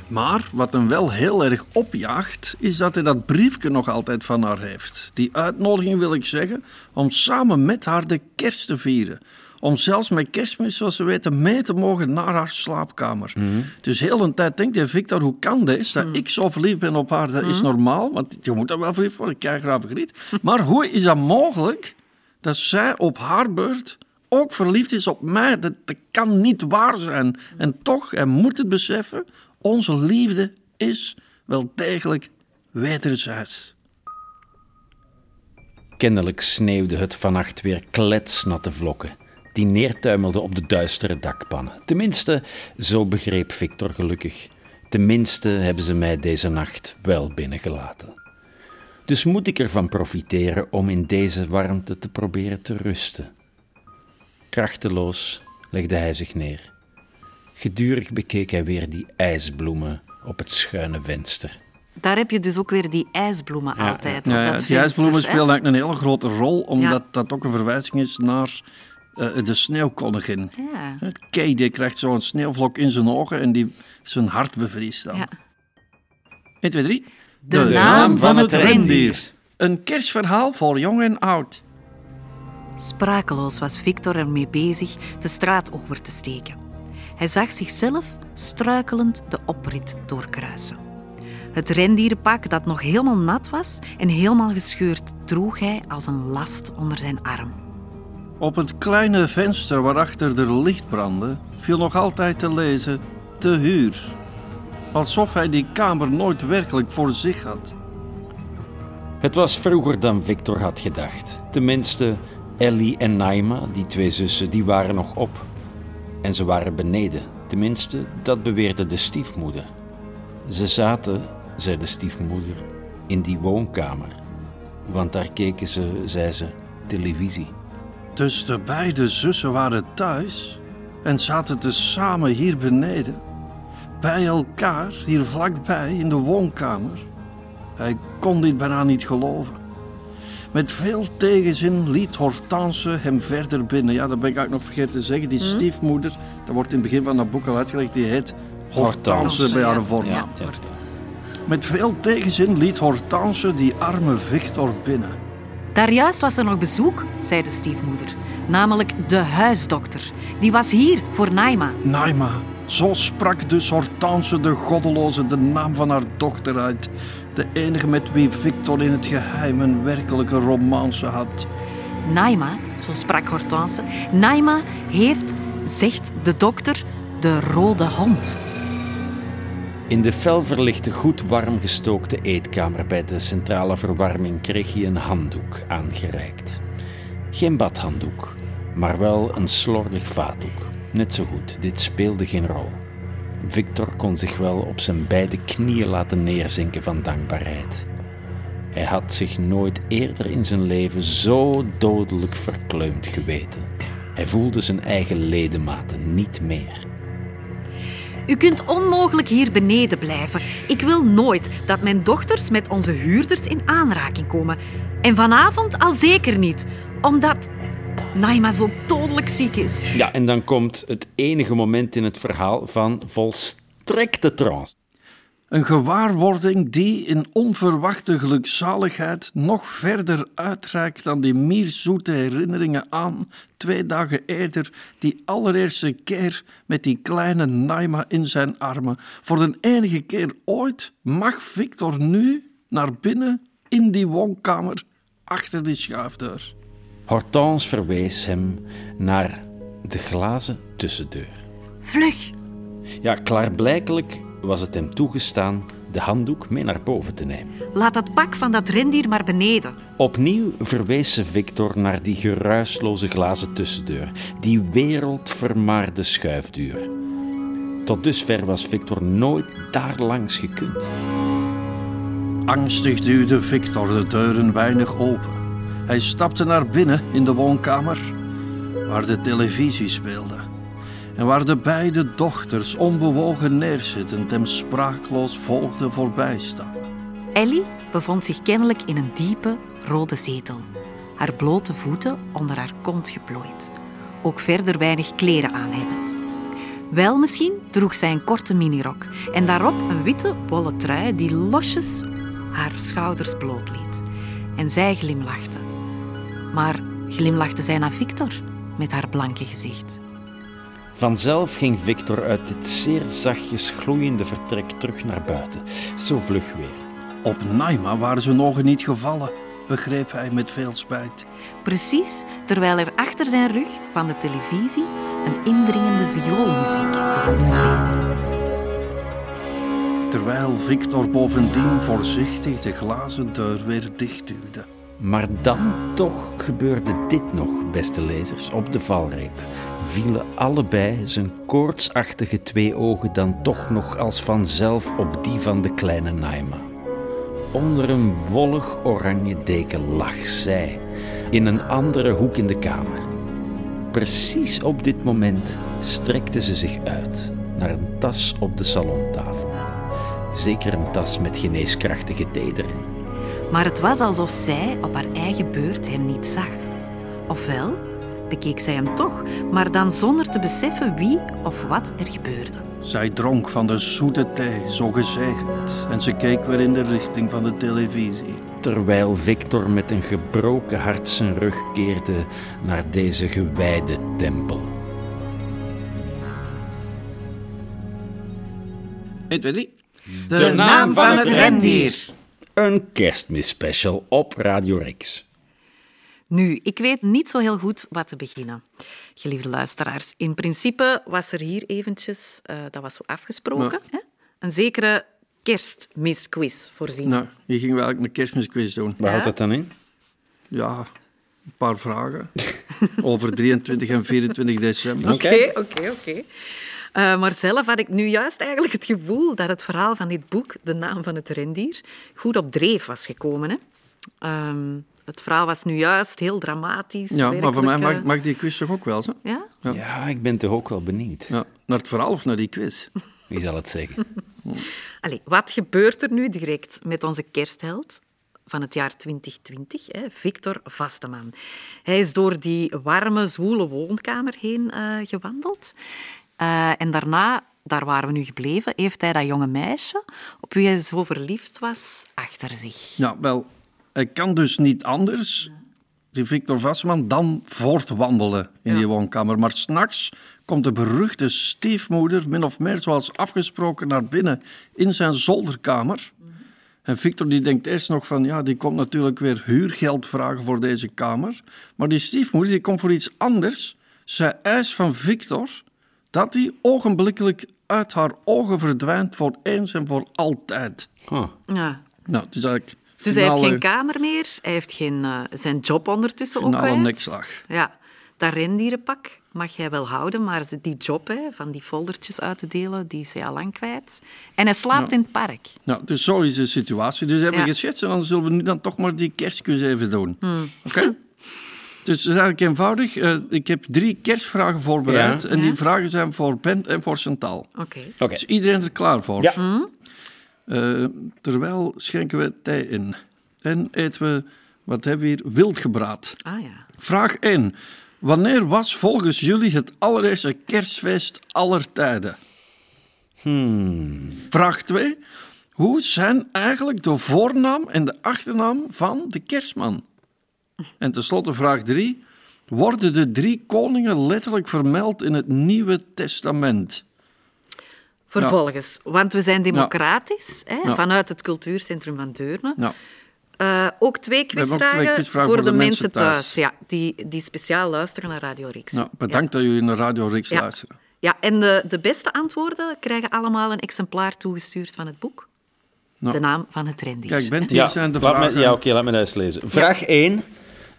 Maar wat hem wel heel erg opjaagt, is dat hij dat briefje nog altijd van haar heeft. Die uitnodiging wil ik zeggen, om samen met haar de kerst te vieren. Om zelfs met kerstmis, zoals we weten, mee te mogen naar haar slaapkamer. Dus heel een tijd denkt hij, Victor, hoe kan dit? Dat ik zo verliefd ben op haar, dat is normaal. Want je moet er wel verliefd worden, ik krijg graag verliefd. [laughs] Maar hoe is dat mogelijk dat zij op haar beurt ook verliefd is op mij? Dat, dat kan niet waar zijn. En toch, hij moet het beseffen, onze liefde is wel degelijk wederzijds. Kennelijk sneeuwde het vannacht weer kletsnatte vlokken, die neertuimelden op de duistere dakpannen. Tenminste, zo begreep Victor gelukkig. Tenminste hebben ze mij deze nacht wel binnengelaten. Dus moet ik ervan profiteren om in deze warmte te proberen te rusten. Krachteloos legde hij zich neer. Gedurig bekeek hij weer die ijsbloemen op het schuine venster. Daar heb je dus ook weer die ijsbloemen Ja, altijd. Ja, op ja, dat die ijsbloemen spelen eigenlijk een hele grote rol, omdat Ja. dat ook een verwijzing is naar de sneeuwkoningin. Ja. Kay die krijgt zo'n sneeuwvlok in zijn ogen en die zijn hart bevriest dan. Ja. 1, 2, 3. De naam van het rendier. Een kerstverhaal voor jong en oud. Sprakeloos was Victor ermee bezig de straat over te steken. Hij zag zichzelf struikelend de oprit doorkruisen. Het rendierenpak dat nog helemaal nat was en helemaal gescheurd droeg hij als een last onder zijn arm. Op het kleine venster waarachter er licht brandde, viel nog altijd te lezen te huur. Alsof hij die kamer nooit werkelijk voor zich had. Het was vroeger dan Victor had gedacht. Tenminste, Ellie en Naima, die twee zussen, die waren nog op. En ze waren beneden. Tenminste, dat beweerde de stiefmoeder. Ze zaten, zei de stiefmoeder, in die woonkamer. Want daar keken ze, zei ze, televisie. Dus de beide zussen waren thuis en zaten dus samen hier beneden. Bij elkaar, hier vlakbij in de woonkamer. Hij kon dit bijna niet geloven. Met veel tegenzin liet Hortense hem verder binnen. Ja, dat ben ik eigenlijk nog vergeten te zeggen. Die stiefmoeder, dat wordt in het begin van dat boek al uitgelegd, die heet Hortense Hortense, bij haar ja. voornaam. Ja, ja. Met veel tegenzin liet Hortense die arme Victor binnen. Daarjuist was er nog bezoek, zei de stiefmoeder. Namelijk de huisdokter. Die was hier voor Naima. Naima, zo sprak dus Hortense de goddeloze de naam van haar dochter uit. De enige met wie Victor in het geheim een werkelijke romance had. Naima, zo sprak Hortense, Naima heeft, zegt de dokter, de rode hond. In de felverlichte, goed warm gestookte eetkamer bij de centrale verwarming kreeg hij een handdoek aangereikt. Geen badhanddoek, maar wel een slordig vaatdoek. Net zo goed, dit speelde geen rol. Victor kon zich wel op zijn beide knieën laten neerzinken van dankbaarheid. Hij had zich nooit eerder in zijn leven zo dodelijk verkleumd geweten. Hij voelde zijn eigen ledematen niet meer. U kunt onmogelijk hier beneden blijven. Ik wil nooit dat mijn dochters met onze huurders in aanraking komen. En vanavond al zeker niet, omdat Naima zo dodelijk ziek is. Ja, en dan komt het enige moment in het verhaal van volstrekte trance. Een gewaarwording die in onverwachte gelukzaligheid nog verder uitreikt dan die mierzoete herinneringen aan twee dagen eerder, die allereerste keer met die kleine Naima in zijn armen. Voor de enige keer ooit mag Victor nu naar binnen in die woonkamer achter die schuifdeur. Hortense verwees hem naar de glazen tussendeur. Vlug! Ja, klaarblijkelijk was het hem toegestaan de handdoek mee naar boven te nemen. Laat dat pak van dat rendier maar beneden. Opnieuw verwees ze Victor naar die geruisloze glazen tussendeur, die wereldvermaarde schuifdeur. Tot dusver was Victor nooit daar langs gekund. Angstig duwde Victor de deuren weinig open. Hij stapte naar binnen in de woonkamer, waar de televisie speelde. En waar de beide dochters onbewogen neerzittend hem spraakloos volgden voorbijstaan. Ellie bevond zich kennelijk in een diepe, rode zetel. Haar blote voeten onder haar kont geplooid. Ook verder weinig kleren aan hebbend. Wel misschien droeg zij een korte minirok en daarop een witte wollen trui die losjes haar schouders blootliet. En zij glimlachte. Maar glimlachte zij naar Victor met haar blanke gezicht. Vanzelf ging Victor uit dit zeer zachtjes gloeiende vertrek terug naar buiten. Zo vlug weer. Op Naima waren ze nog niet gevallen, begreep hij met veel spijt. Precies terwijl er achter zijn rug van de televisie een indringende vioolmuziek begon te spelen. Terwijl Victor bovendien voorzichtig de glazen deur weer dichtduwde. Maar dan toch gebeurde dit nog, beste lezers, op de valreep. Vielen allebei zijn koortsachtige twee ogen dan toch nog als vanzelf op die van de kleine Naima. Onder een wollig oranje deken lag zij, in een andere hoek in de kamer. Precies op dit moment strekte ze zich uit naar een tas op de salontafel. Zeker een tas met geneeskrachtige thee. Maar het was alsof zij op haar eigen beurt hem niet zag. Ofwel bekeek zij hem toch, maar dan zonder te beseffen wie of wat er gebeurde. Zij dronk van de zoete thee, zo gezegend, en ze keek weer in de richting van de televisie. terwijl Victor met een gebroken hart zijn rug keerde naar deze gewijde tempel. 1, 2, 3. De naam van het rendier. Een kerstmisspecial op Radio Rix. Nu, ik weet niet zo heel goed wat te beginnen. Geliefde luisteraars, in principe was er hier eventjes, eh, dat was zo afgesproken, hè? een zekere kerstmisquiz voorzien. Nou, hier gingen we eigenlijk een kerstmisquiz doen. Waar houdt dat dan in? Ja, een paar vragen [laughs] over 23 en 24 december. Oké, oké, oké. Eh, Maar zelf had ik nu juist eigenlijk het gevoel dat het verhaal van dit boek, De Naam van het Rendier, goed op dreef was gekomen. Hè? Ehm, het verhaal was nu juist heel dramatisch. Ja, maar voor mij mag, mag die quiz toch ook wel, zo? eh, Ja? Ja. Ja, ik ben toch ook wel benieuwd. Ja, naar het verhaal of naar die quiz? Wie zal het zeggen? [laughs] Allee, wat gebeurt er nu direct met onze kerstheld van het jaar 2020, hè, Victor Vasteman? Hij is door die warme, zwoele woonkamer heen eh, gewandeld. Eh, en daarna, daar waren we nu gebleven, heeft hij dat jonge meisje, op wie hij zo verliefd was, achter zich. Ja, wel, hij kan dus niet anders, die Victor Vassman, dan voortwandelen in Ja. die woonkamer. Maar s'nachts komt de beruchte stiefmoeder, min of meer zoals afgesproken, naar binnen in zijn zolderkamer. En Victor die denkt eerst nog van, ja, die komt natuurlijk weer huurgeld vragen voor deze kamer. Maar die stiefmoeder die komt voor iets anders. Zij eist van Victor dat hij ogenblikkelijk uit haar ogen verdwijnt voor eens en voor altijd. Huh. Ja. Nou, het is eigenlijk Dus hij heeft geen kamer meer, hij heeft geen, eh, zijn job ondertussen ook finale kwijt. nekslag. Ja, dat rendierenpak mag hij wel houden, maar die job hè, van die foldertjes uit te delen, die is hij al lang kwijt. En hij slaapt in het park. Nou, dus zo is de situatie. Dus hebben we Ja. geschetst en dan zullen we nu dan toch maar die kerstquiz even doen. Oké? Dus het is eigenlijk eenvoudig. Eh, ik heb drie kerstvragen voorbereid. Ja. En die Ja. vragen zijn voor Bent en voor Chantal. Oké. Oké. Is iedereen er klaar voor? Ja. Eh, terwijl schenken we thee in. En eten we, wat hebben we hier, wildgebraad. Ah ja. Vraag 1. Wanneer was volgens jullie het allereerste kerstfeest aller tijden? Hmm. Vraag 2. Hoe zijn eigenlijk de voornaam en de achternaam van de kerstman? En tenslotte vraag 3. Worden de drie koningen letterlijk vermeld in het Nieuwe Testament? Vervolgens, want we zijn democratisch, hè, Ja. vanuit het cultuurcentrum van Deurne. Eh, ook twee hebben ook quizvragen, twee quizvragen voor, de, mensen thuis, thuis. Ja, die, die speciaal luisteren naar Radio Rix. nou bedankt dat jullie naar Radio Rix Ja. luisteren. Ja, en de, de beste antwoorden krijgen allemaal een exemplaar toegestuurd van het boek. Nou. De naam van het rendier. Kijk, Bent, hier Ja, zijn de vragen. me, ja oké, laat me dat eens lezen. Vraag 1.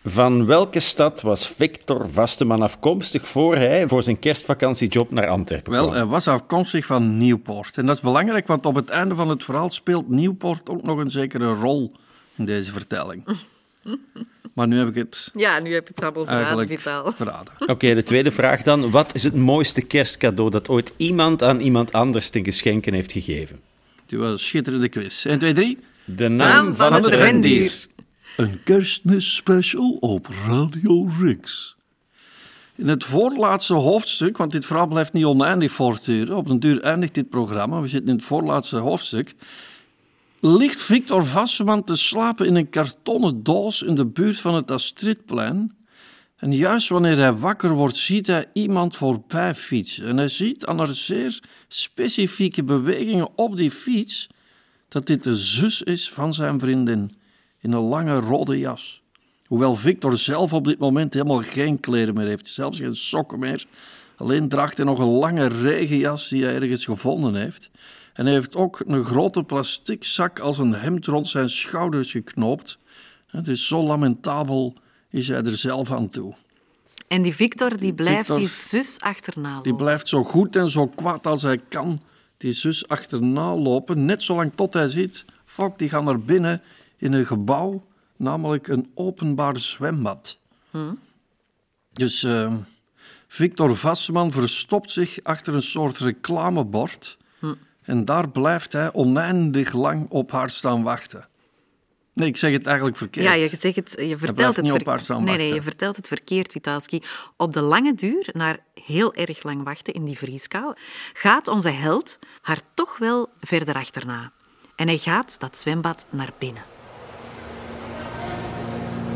Van welke stad was Victor Vasteman afkomstig voor hij voor zijn kerstvakantiejob naar Antwerpen Wel, kwam? hij was afkomstig van Nieuwpoort. En dat is belangrijk, want op het einde van het verhaal speelt Nieuwpoort ook nog een zekere rol in deze vertelling. [laughs] Maar nu heb ik het Ja, nu heb je het allemaal verraden, Vitaal. [laughs] verraden. Oké, de tweede vraag dan. Wat is het mooiste kerstcadeau dat ooit iemand aan iemand anders ten geschenken heeft gegeven? Het was een schitterende quiz. 1, 2, 3. De naam, Naam van het rendier. Een kerstmis special op Radio Rix. In het voorlaatste hoofdstuk, want dit verhaal blijft niet oneindig voortduren, op een duur eindigt dit programma, we zitten in het voorlaatste hoofdstuk, ligt Victor Vasseman te slapen in een kartonnen doos in de buurt van het Astridplein. En juist wanneer hij wakker wordt, ziet hij iemand voorbij fietsen. En hij ziet aan haar zeer specifieke bewegingen op die fiets dat dit de zus is van zijn vriendin in een lange rode jas. Hoewel Victor zelf op dit moment helemaal geen kleren meer heeft, zelfs geen sokken meer. Alleen draagt hij nog een lange regenjas die hij ergens gevonden heeft. En hij heeft ook een grote plastic zak als een hemd rond zijn schouders geknoopt. Het is zo lamentabel is hij er zelf aan toe. En die Victor die blijft Victor- die zus achterna lopen. Die blijft zo goed en zo kwaad als hij kan die zus achterna lopen, net zolang tot hij ziet, fuck, die gaan naar binnen in een gebouw, namelijk een openbaar zwembad. Dus eh, Victor Vasseman verstopt zich achter een soort reclamebord en daar blijft hij oneindig lang op haar staan wachten. Nee, ik zeg het eigenlijk verkeerd. Ja, je, zegt het, je vertelt het niet op ver- haar staan Nee, nee, je vertelt het verkeerd, Witalski. Op de lange duur, naar heel erg lang wachten in die vrieskou, gaat onze held haar toch wel verder achterna. En hij gaat dat zwembad naar binnen.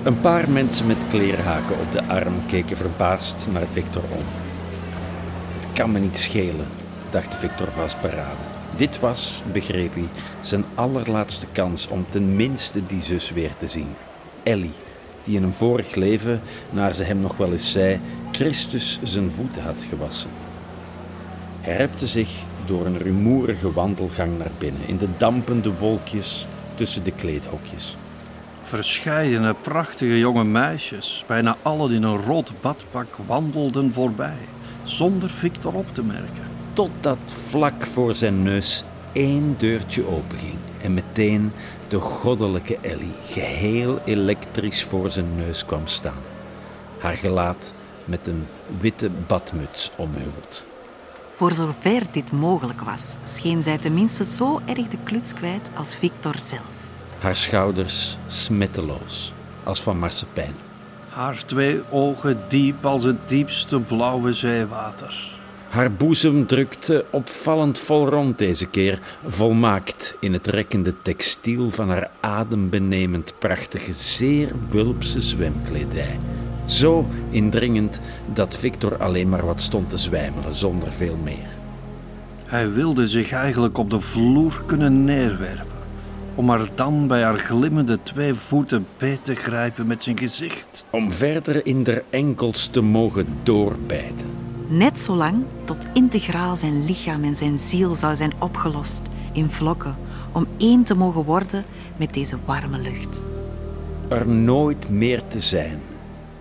Een paar mensen met kleerhaken op de arm keken verbaasd naar Victor om. Het kan me niet schelen, dacht Victor vastberaden. Dit was, begreep hij, zijn allerlaatste kans om tenminste die zus weer te zien. Ellie, die in een vorig leven, naar ze hem nog wel eens zei, Christus zijn voeten had gewassen. Hij repte zich door een rumoerige wandelgang naar binnen, in de dampende wolkjes tussen de kleedhokjes. Verscheidene prachtige jonge meisjes, bijna allen in een rood badpak, wandelden voorbij, zonder Victor op te merken. Totdat vlak voor zijn neus één deurtje openging en meteen de goddelijke Ellie geheel elektrisch voor zijn neus kwam staan. Haar gelaat met een witte badmuts omhuld. Voor zover dit mogelijk was, scheen zij tenminste zo erg de kluts kwijt als Victor zelf. Haar schouders smetteloos, als van marsepein. Haar twee ogen diep als het diepste blauwe zeewater. Haar boezem drukte opvallend vol rond deze keer, volmaakt in het rekkende textiel van haar adembenemend prachtige, zeer wulpse zwemkledij. Zo indringend dat Victor alleen maar wat stond te zwijmelen, zonder veel meer. Hij wilde zich eigenlijk op de vloer kunnen neerwerpen, om haar dan bij haar glimmende twee voeten beet te grijpen met zijn gezicht. Om verder in der enkels te mogen doorbijten. Net zolang tot integraal zijn lichaam en zijn ziel zou zijn opgelost in vlokken, om één te mogen worden met deze warme lucht. Er nooit meer te zijn.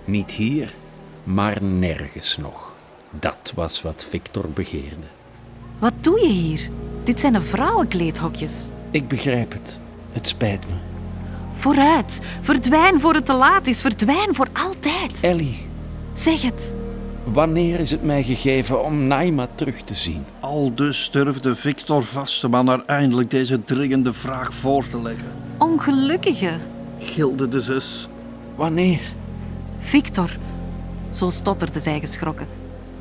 Niet hier, maar nergens nog. Dat was wat Victor begeerde. Wat doe je hier? Dit zijn de vrouwenkleedhokjes. Ik begrijp het. Het spijt me. Vooruit, verdwijn voor het te laat is, verdwijn voor altijd. Ellie, Zeg het. wanneer is het mij gegeven om Naima terug te zien? Al dus durfde Victor Vasteman haar eindelijk deze dringende vraag voor te leggen. Ongelukkige. Gilde de zus. Wanneer? Victor, zo stotterde zij geschrokken.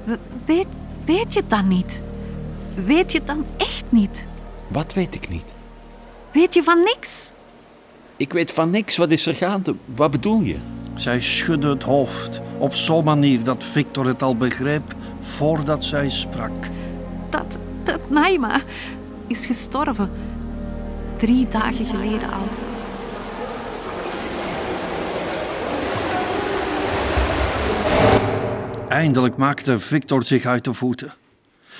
We- Weet, weet je het dan niet? Weet je het dan echt niet? Wat weet ik niet. Weet je van niks? Ik weet van niks. Wat is er gaande? Wat bedoel je? Zij schudde het hoofd op zo'n manier dat Victor het al begreep voordat zij sprak. Dat, dat Naima is gestorven. Drie dagen geleden al. Eindelijk maakte Victor zich uit de voeten.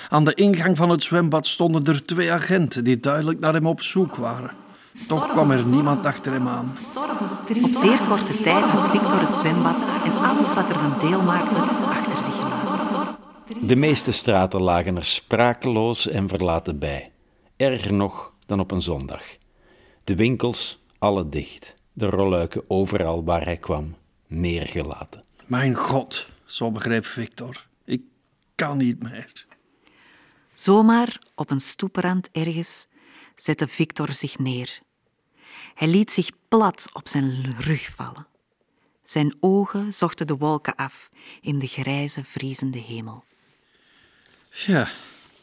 Aan de ingang van het zwembad stonden er twee agenten die duidelijk naar hem op zoek waren. Toch kwam er niemand achter hem aan. Op zeer korte tijd had Victor het zwembad en alles wat er van deel maakte achter zich gelaten. De meeste straten lagen er sprakeloos en verlaten bij. Erger nog dan op een zondag. De winkels, alle dicht. De rolluiken overal waar hij kwam, neergelaten. Mijn god, zo begreep Victor. Ik kan niet meer. Zomaar op een stoeprand ergens zette Victor zich neer. Hij liet zich plat op zijn rug vallen. Zijn ogen zochten de wolken af in de grijze, vriezende hemel. Ja,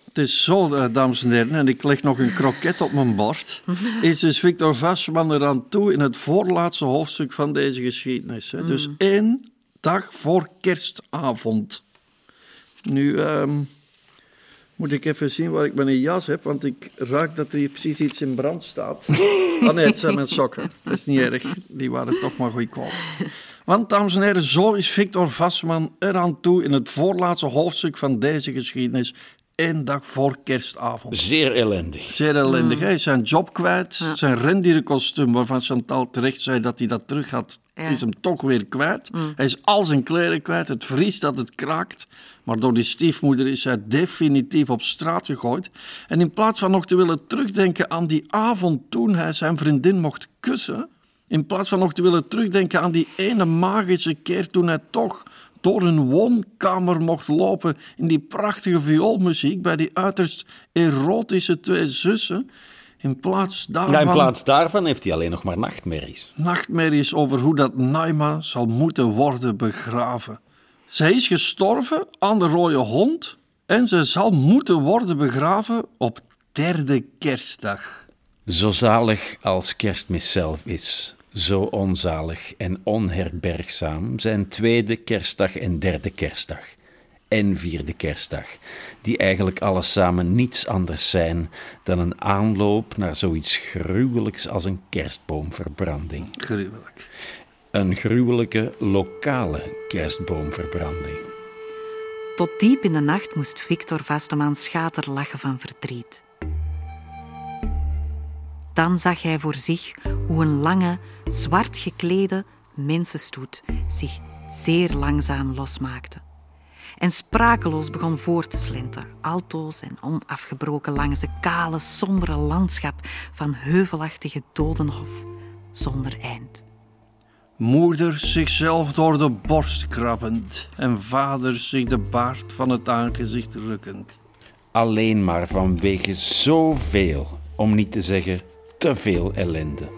het is zo, eh, dames en heren, en ik leg nog een kroket op mijn bord. [laughs] Is dus Victor Vassman eraan toe in het voorlaatste hoofdstuk van deze geschiedenis. Hè? Dus één dag voor kerstavond. Nu ehm, moet ik even zien waar ik mijn jas heb, want ik raak dat er hier precies iets in brand staat. Oh nee, het zijn mijn sokken. Dat is niet erg, die waren toch maar goedkoop. Want, dames en heren, zo is Victor Vassman eraan toe in het voorlaatste hoofdstuk van deze geschiedenis. Één dag voor kerstavond. Zeer ellendig. Zeer ellendig. Hij is zijn job kwijt. Zijn rendierenkostuum, waarvan Chantal terecht zei dat hij dat terug had, Ja. is hem toch weer kwijt. Hij is al zijn kleren kwijt. Het vriest dat het kraakt. Maar door die stiefmoeder is hij definitief op straat gegooid. En in plaats van nog te willen terugdenken aan die avond toen hij zijn vriendin mocht kussen, in plaats van nog te willen terugdenken aan die ene magische keer toen hij toch door een woonkamer mocht lopen in die prachtige vioolmuziek bij die uiterst erotische twee zussen, in plaats daarvan Ja, in plaats daarvan heeft hij alleen nog maar nachtmerries. nachtmerries over hoe dat Naima zal moeten worden begraven. Zij is gestorven aan de rode hond en ze zal moeten worden begraven op derde kerstdag. Zo zalig als kerstmis zelf is, zo onzalig en onherbergzaam zijn tweede kerstdag en derde kerstdag. En vierde kerstdag, die eigenlijk alles samen niets anders zijn dan een aanloop naar zoiets gruwelijks als een kerstboomverbranding. Gruwelijk. Een gruwelijke lokale kerstboomverbranding. Tot diep in de nacht moest Victor Vasteman schaterlachen van verdriet. Dan zag hij voor zich hoe een lange, zwart geklede mensenstoet zich zeer langzaam losmaakte. En sprakeloos begon voor te slenteren, altoos en onafgebroken langs de kale, sombere landschap van heuvelachtige dodenhof zonder eind. Moeder zichzelf door de borst krabbend en vader zich de baard van het aangezicht rukkend. Alleen maar vanwege zoveel, om niet te zeggen te veel ellende.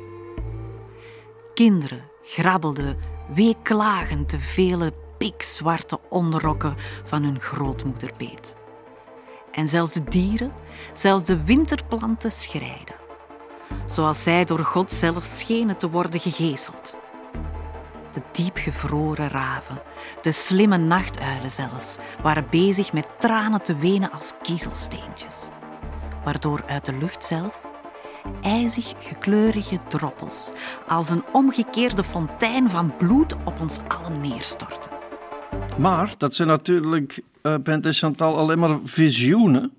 Kinderen grabbelden weeklagend de vele pikzwarte onderrokken van hun grootmoeder beet. En zelfs de dieren, zelfs de winterplanten schreiden. Zoals zij door God zelf schenen te worden gegezeld. De diepgevroren raven, de slimme nachtuilen zelfs, waren bezig met tranen te wenen als kiezelsteentjes. Waardoor uit de lucht zelf ijzig gekleurige droppels als een omgekeerde fontein van bloed op ons allen neerstorten. Maar dat zijn natuurlijk, en Chantal, alleen maar visioenen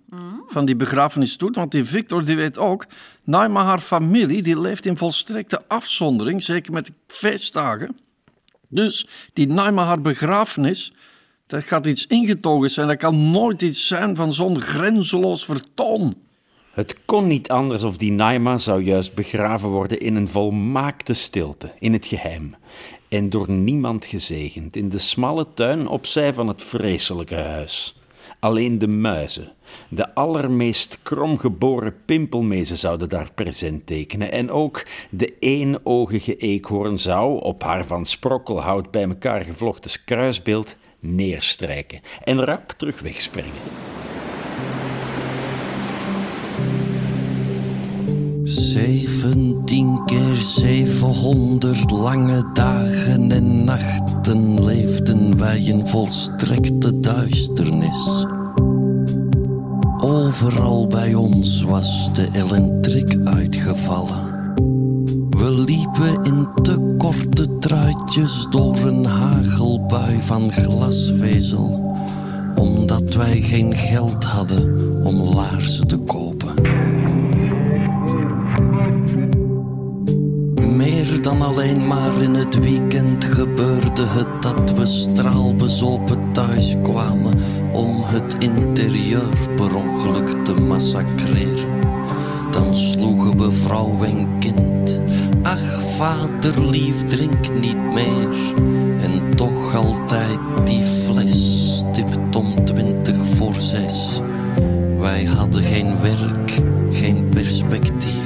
van die begrafenisstoet. Want die Victor die weet ook, Naima haar familie die leeft in volstrekte afzondering, zeker met feestdagen. Dus die Naima haar begrafenis, dat gaat iets ingetogen zijn. Dat kan nooit iets zijn van zo'n grenzeloos vertoon. Het kon niet anders of die Naima zou juist begraven worden in een volmaakte stilte, in het geheim. En door niemand gezegend, in de smalle tuin opzij van het vreselijke huis. Alleen de muizen, de allermeest kromgeboren pimpelmezen zouden daar present tekenen. En ook de eenoogige eekhoorn zou, op haar van sprokkelhout bij elkaar gevlochten kruisbeeld, neerstrijken en rap terug wegspringen. Zeventien keer zevenhonderd lange dagen en nachten leefden wij in volstrekte duisternis. Overal bij ons was de elektrik uitgevallen. We liepen in te korte truitjes door een hagelbui van glasvezel, omdat wij geen geld hadden om laarzen te kopen. Meer dan alleen maar in het weekend gebeurde het dat we straalbezopen thuis kwamen om het interieur per ongeluk te massacreren. Dan sloegen we vrouw en kind. Ach, vader lief, drink niet meer. En toch altijd die fles, stipt om twintig voor zes. Wij hadden geen werk, geen perspectief.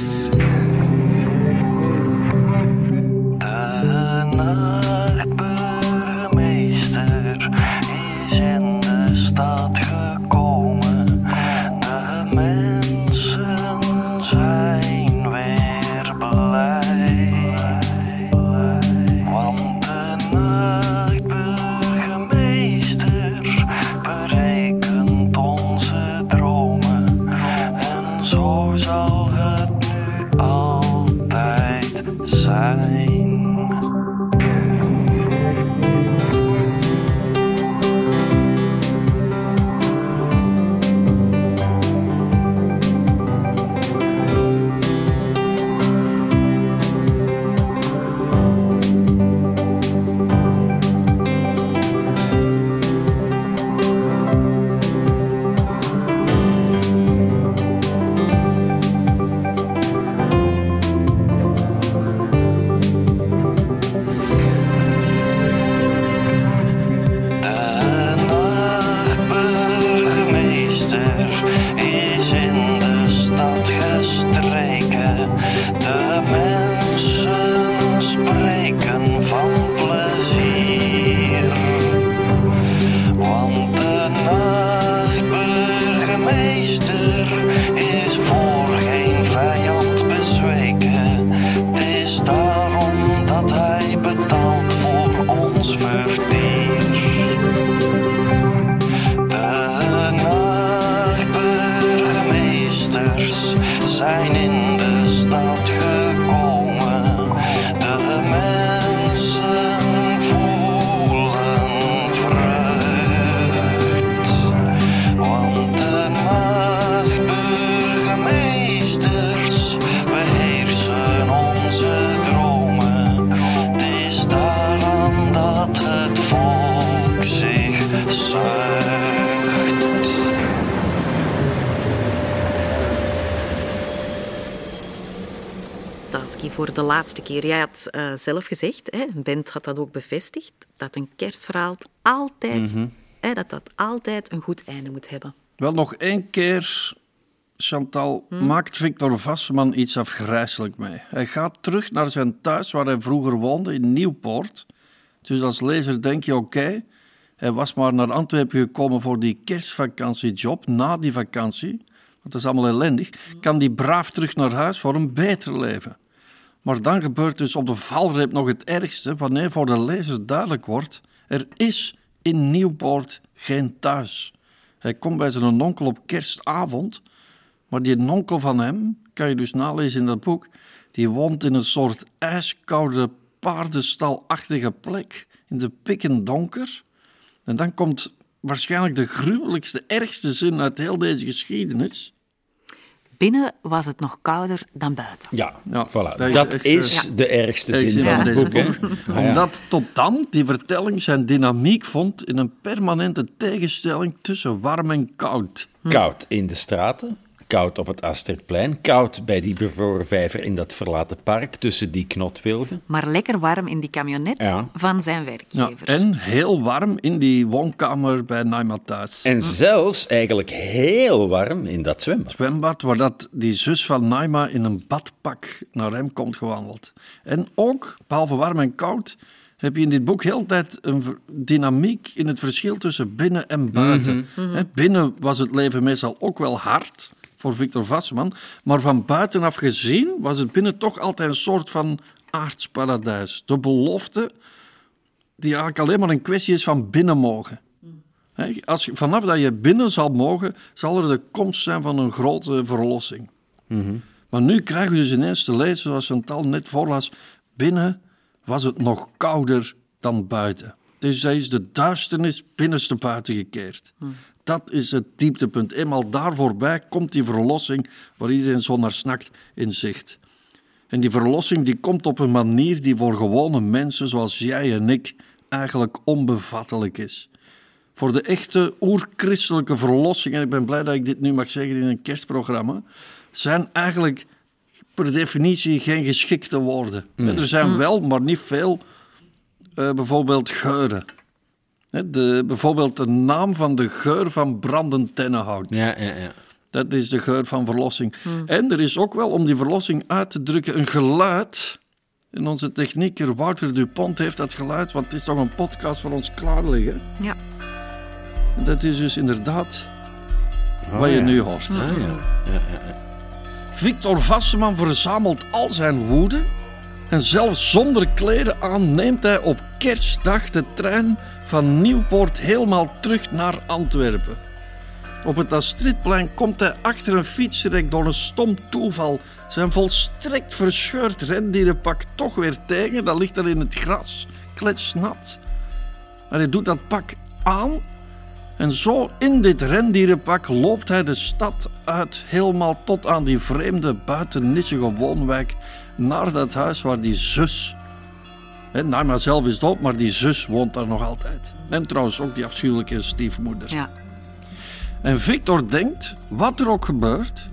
Keer. Jij had eh, zelf gezegd, hè, Bent had dat ook bevestigd, dat een kerstverhaal altijd, hè, dat dat altijd een goed einde moet hebben. Wel nog één keer, Chantal, maakt Victor Vasseman iets afgrijselijk mee. Hij gaat terug naar zijn thuis waar hij vroeger woonde, in Nieuwpoort. Dus als lezer denk je, oké, hij was maar naar Antwerpen gekomen voor die kerstvakantiejob, na die vakantie, want dat is allemaal ellendig, kan die braaf terug naar huis voor een beter leven. Maar dan gebeurt dus op de valreep nog het ergste, wanneer voor de lezer duidelijk wordt, er is in Nieuwpoort geen thuis. Hij komt bij zijn onkel op kerstavond, maar die onkel van hem, kan je dus nalezen in dat boek, die woont in een soort ijskoude paardenstalachtige plek, in de pikken donker. En dan komt waarschijnlijk de gruwelijkste, ergste zin uit heel deze geschiedenis. Binnen was het nog kouder dan buiten. Ja, Ja, voilà. dat Dat, is de ergste zin van het deze boek. hè? Omdat tot dan die vertelling zijn dynamiek vond in een permanente tegenstelling tussen warm en koud. Koud in de straten, koud op het Astridplein, koud bij die bevroren vijver in dat verlaten park tussen die knotwilgen. Maar lekker warm in die camionet Ja. van zijn Ja, werkgever. en heel warm in die woonkamer bij Naima thuis. En zelfs eigenlijk heel warm in dat zwembad. zwembad waar dat die zus van Naima in een badpak naar hem komt gewandeld. En ook, behalve warm en koud, heb je in dit boek heel de tijd een dynamiek in het verschil tussen binnen en buiten. Hè, Binnen was het leven meestal ook wel hard voor Victor Vasseman, maar van buitenaf gezien was het binnen toch altijd een soort van aardsparadijs. De belofte die eigenlijk alleen maar een kwestie is van binnen mogen. Hè, Als, je- vanaf dat je binnen zal mogen, zal er de komst zijn van een grote verlossing. Maar nu krijgen we dus ineens te lezen, zoals Chantal net voorlas, binnen was het nog kouder dan buiten. Dus hij is de duisternis binnenste buiten gekeerd. Dat is het dieptepunt. Eenmaal daar voorbij komt die verlossing waar iedereen zo naar snakt in zicht. En die verlossing die komt op een manier die voor gewone mensen zoals jij en ik eigenlijk onbevattelijk is. Voor de echte oerchristelijke verlossing, en ik ben blij dat ik dit nu mag zeggen in een kerstprogramma, zijn eigenlijk per definitie geen geschikte woorden. Er zijn wel, maar niet veel, eh, bijvoorbeeld geuren. De, bijvoorbeeld de naam van de geur van brandend tennenhout. Ja, ja, ja. Dat is de geur van verlossing. En er is ook wel, om die verlossing uit te drukken, een geluid. En onze technieker Wouter Dupont heeft dat geluid, want het is toch een podcast voor ons klaar liggen. Ja. En dat is dus inderdaad Oh, wat je ja. nu hoort. Ah, ja. Ja, ja, ja. Victor Vasseman verzamelt al zijn woede. En zelfs zonder kleren aan neemt hij op kerstdag de trein van Nieuwpoort helemaal terug naar Antwerpen. Op het Astridplein komt hij achter een fietsrek door een stom toeval zijn volstrekt verscheurd rendierenpak toch weer tegen. Dat ligt daar in het gras, kletsnat. En hij doet dat pak aan en zo in dit rendierenpak loopt hij de stad uit, helemaal tot aan die vreemde buitennissige woonwijk, naar dat huis waar die zus. Naima zelf is dood, maar die zus woont daar nog altijd. En trouwens ook die afschuwelijke stiefmoeder. Ja. En Victor denkt, wat er ook gebeurt,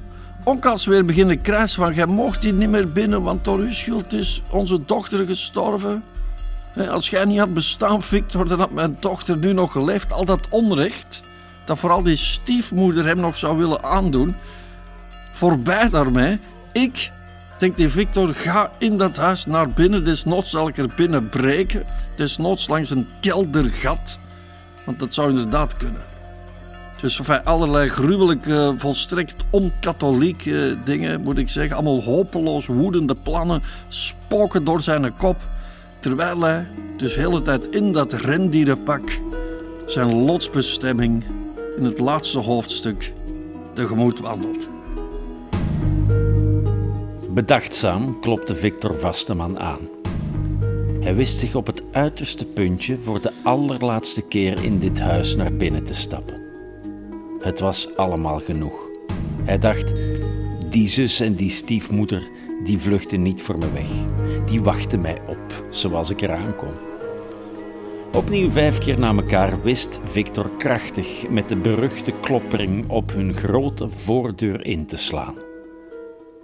ook als we weer beginnen krijsen van, jij mocht hier niet meer binnen, want door uw schuld is onze dochter gestorven. Als jij niet had bestaan, Victor, dan had mijn dochter nu nog geleefd. Al dat onrecht, dat vooral die stiefmoeder hem nog zou willen aandoen. Voorbij daarmee. Ik, denkt die Victor, ga in dat huis naar binnen. Desnoods zal ik er binnen breken. Desnoods langs een keldergat. Want dat zou inderdaad kunnen. Dus enfin, allerlei gruwelijke, volstrekt onkatholieke dingen, moet ik zeggen. Allemaal hopeloos woedende plannen spoken door zijn kop. Terwijl hij dus de hele tijd in dat rendierenpak zijn lotsbestemming in het laatste hoofdstuk tegemoet wandelt. Bedachtzaam klopte Victor Vasteman aan. Hij wist zich op het uiterste puntje voor de allerlaatste keer in dit huis naar binnen te stappen. Het was allemaal genoeg. Hij dacht: die zus en die stiefmoeder, die vluchten niet voor me weg. Die wachten mij op, zoals ik eraan kom. Opnieuw vijf keer na elkaar wist Victor krachtig met de beruchte kloppering op hun grote voordeur in te slaan.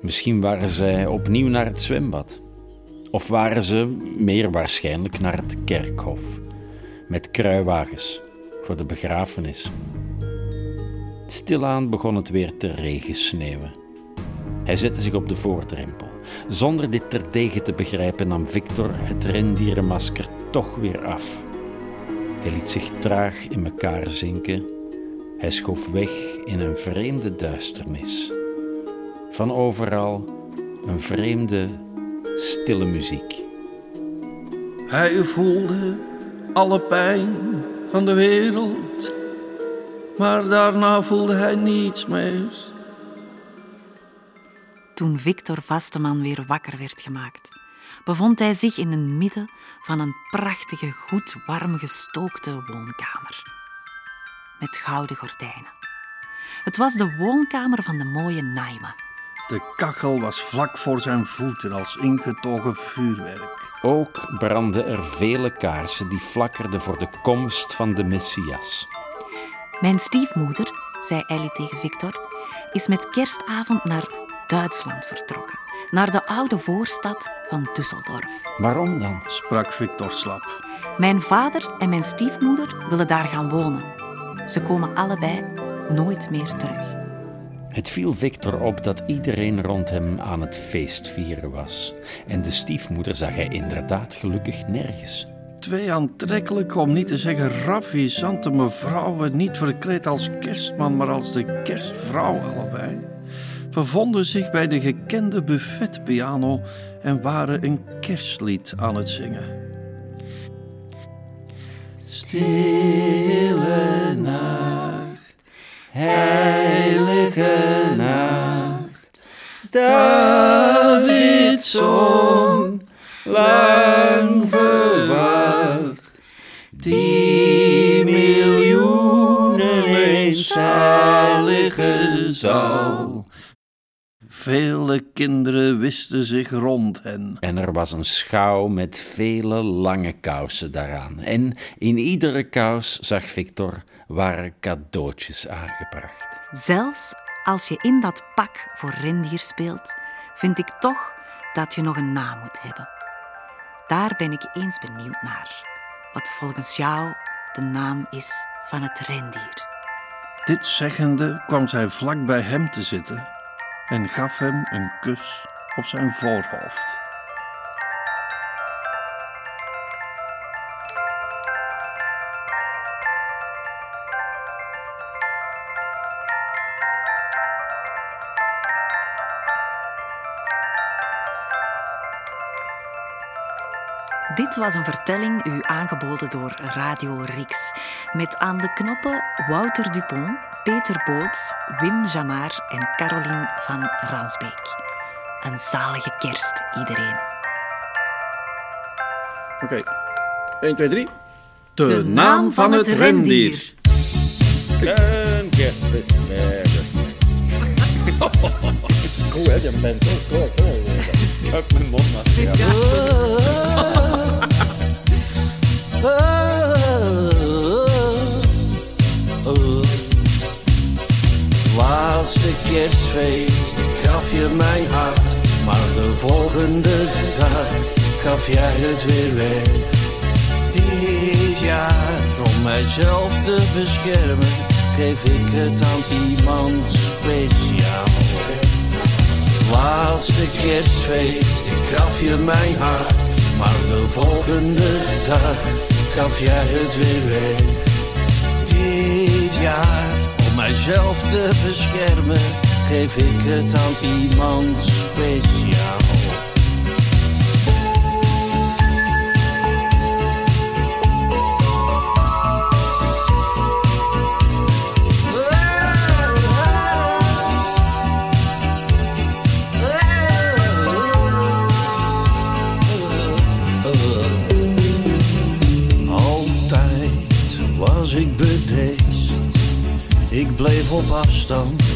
Misschien waren zij opnieuw naar het zwembad. Of waren ze meer waarschijnlijk naar het kerkhof. Met kruiwagens voor de begrafenis. Stilaan begon het weer te regensneeuwen. Hij zette zich op de voordrempel. Zonder dit terdege te begrijpen nam Victor het rendierenmasker toch weer af. Hij liet zich traag in elkaar zinken. Hij schoof weg in een vreemde duisternis. Van overal een vreemde, stille muziek. Hij voelde alle pijn van de wereld, maar daarna voelde hij niets meer. Toen Victor Vasteman weer wakker werd gemaakt, bevond hij zich in het midden van een prachtige, goed warm gestookte woonkamer. Met gouden gordijnen. Het was de woonkamer van de mooie Naima. De kachel was vlak voor zijn voeten als ingetogen vuurwerk. Ook brandden er vele kaarsen die flakkerden voor de komst van de Messias. Mijn stiefmoeder, zei Ellie tegen Victor, is met kerstavond naar Duitsland vertrokken. Naar de oude voorstad van Düsseldorf. Waarom dan? sprak Victor slap. Mijn vader en mijn stiefmoeder willen daar gaan wonen. Ze komen allebei nooit meer terug. Het viel Victor op dat iedereen rond hem aan het feestvieren was. En de stiefmoeder zag hij inderdaad gelukkig nergens. Twee aantrekkelijke, om niet te zeggen ravissante mevrouwen, niet verkleed als kerstman, maar als de kerstvrouw allebei, bevonden zich bij de gekende buffetpiano en waren een kerstlied aan het zingen. Stille nacht, heilige nacht, David zong, lang verwacht, die miljoenen eens heilige zal. Vele kinderen wisten zich rond hen. En er was een schouw met vele lange kousen daaraan. En in iedere kous, zag Victor, waren cadeautjes aangebracht. Zelfs als je in dat pak voor rendier speelt, vind ik toch dat je nog een naam moet hebben. Daar ben ik eens benieuwd naar. Wat volgens jou de naam is van het rendier. Dit zeggende kwam zij vlak bij hem te zitten en gaf hem een kus op zijn voorhoofd. Dit was een vertelling u aangeboden door Radio Rix. Met aan de knoppen Wouter Dupont, Peter Boots, Wim Jamar en Caroline van Ransbeek. Een zalige kerst, iedereen. Oké, 1, 2, 3. De, naam van het rendier. Een kerstbesmerker. [laughs] Goed, hè? Je bent Uit mijn mond. Laatste kerstfeest gaf je mijn hart, maar de volgende dag gaf jij het weer weg. Dit jaar, om mijzelf te beschermen, geef ik het aan iemand speciaal. Laatste kerstfeest, ik gaf je mijn hart, maar de volgende dag gaf jij het weer weg. Dit jaar, om mijzelf te beschermen, geef ik het aan iemand speciaal.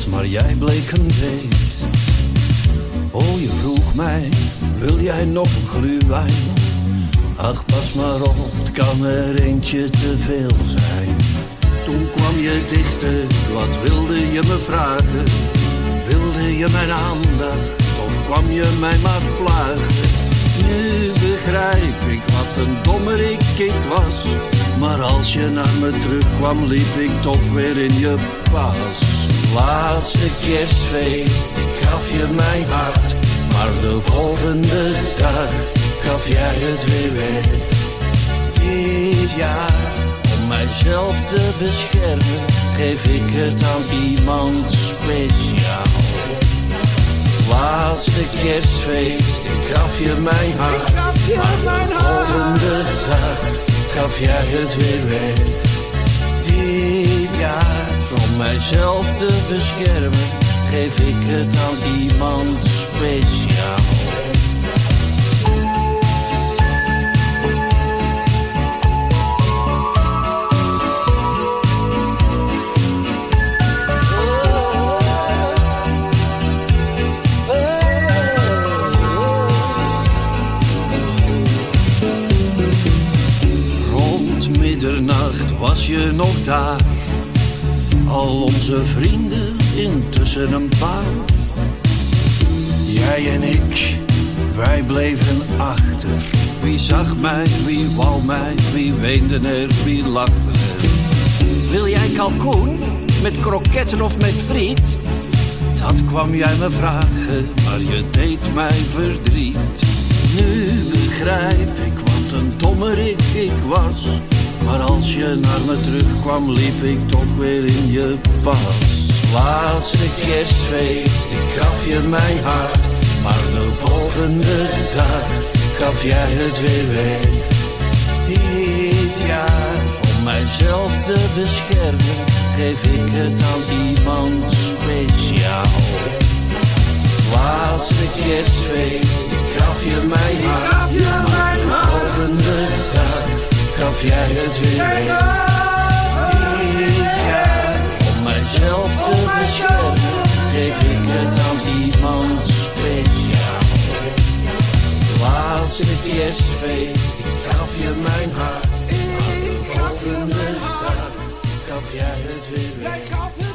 Maar jij bleek een beest. Oh, je vroeg mij, wil jij nog een gluwijn? Ach, pas maar op, het kan er eentje te veel zijn. Toen kwam je dichter, wat wilde je me vragen? Wilde je mijn aandacht je mij maar plagen. Nu begrijp ik wat een dommerik ik was. Maar als je naar me terugkwam, liep ik toch weer in je pas. Laatste kerstfeest, ik gaf je mijn hart. Maar de volgende dag gaf jij het weer weg. Dit jaar, om mijzelf te beschermen, geef ik het aan iemand speciaal. Laatste kerstfeest, ik gaf je mijn hart. Maar de volgende dag gaf jij het weer weg. Dit jaar, mijzelf te beschermen, geef ik het aan iemand speciaal. Rond middernacht was je nog daar. Al onze vrienden intussen een paar. Jij en ik, wij bleven achter. Wie zag mij, wie wou mij, wie weende er, wie lachte er. Wil jij kalkoen met kroketten of met friet? Dat kwam jij me vragen, maar je deed mij verdriet. Nu begrijp ik wat een dommerik ik was. Maar als je naar me terugkwam, liep ik toch weer in je pas. Laatste kerstfeest, ik gaf je mijn hart. Maar de volgende dag gaf jij het weer weg. Dit jaar, om mijzelf te beschermen, geef ik het aan iemand speciaal. Laatste kerstfeest, ik gaf je mijn hart. Maar de volgende dag gaf jij het weer jaar, om mijzelf te beschermen, geef ik het aan iemand speciaal. Laatste kerstfeest, ik gaf je mijn hart. Maar de volgende dag gaf jij het weer.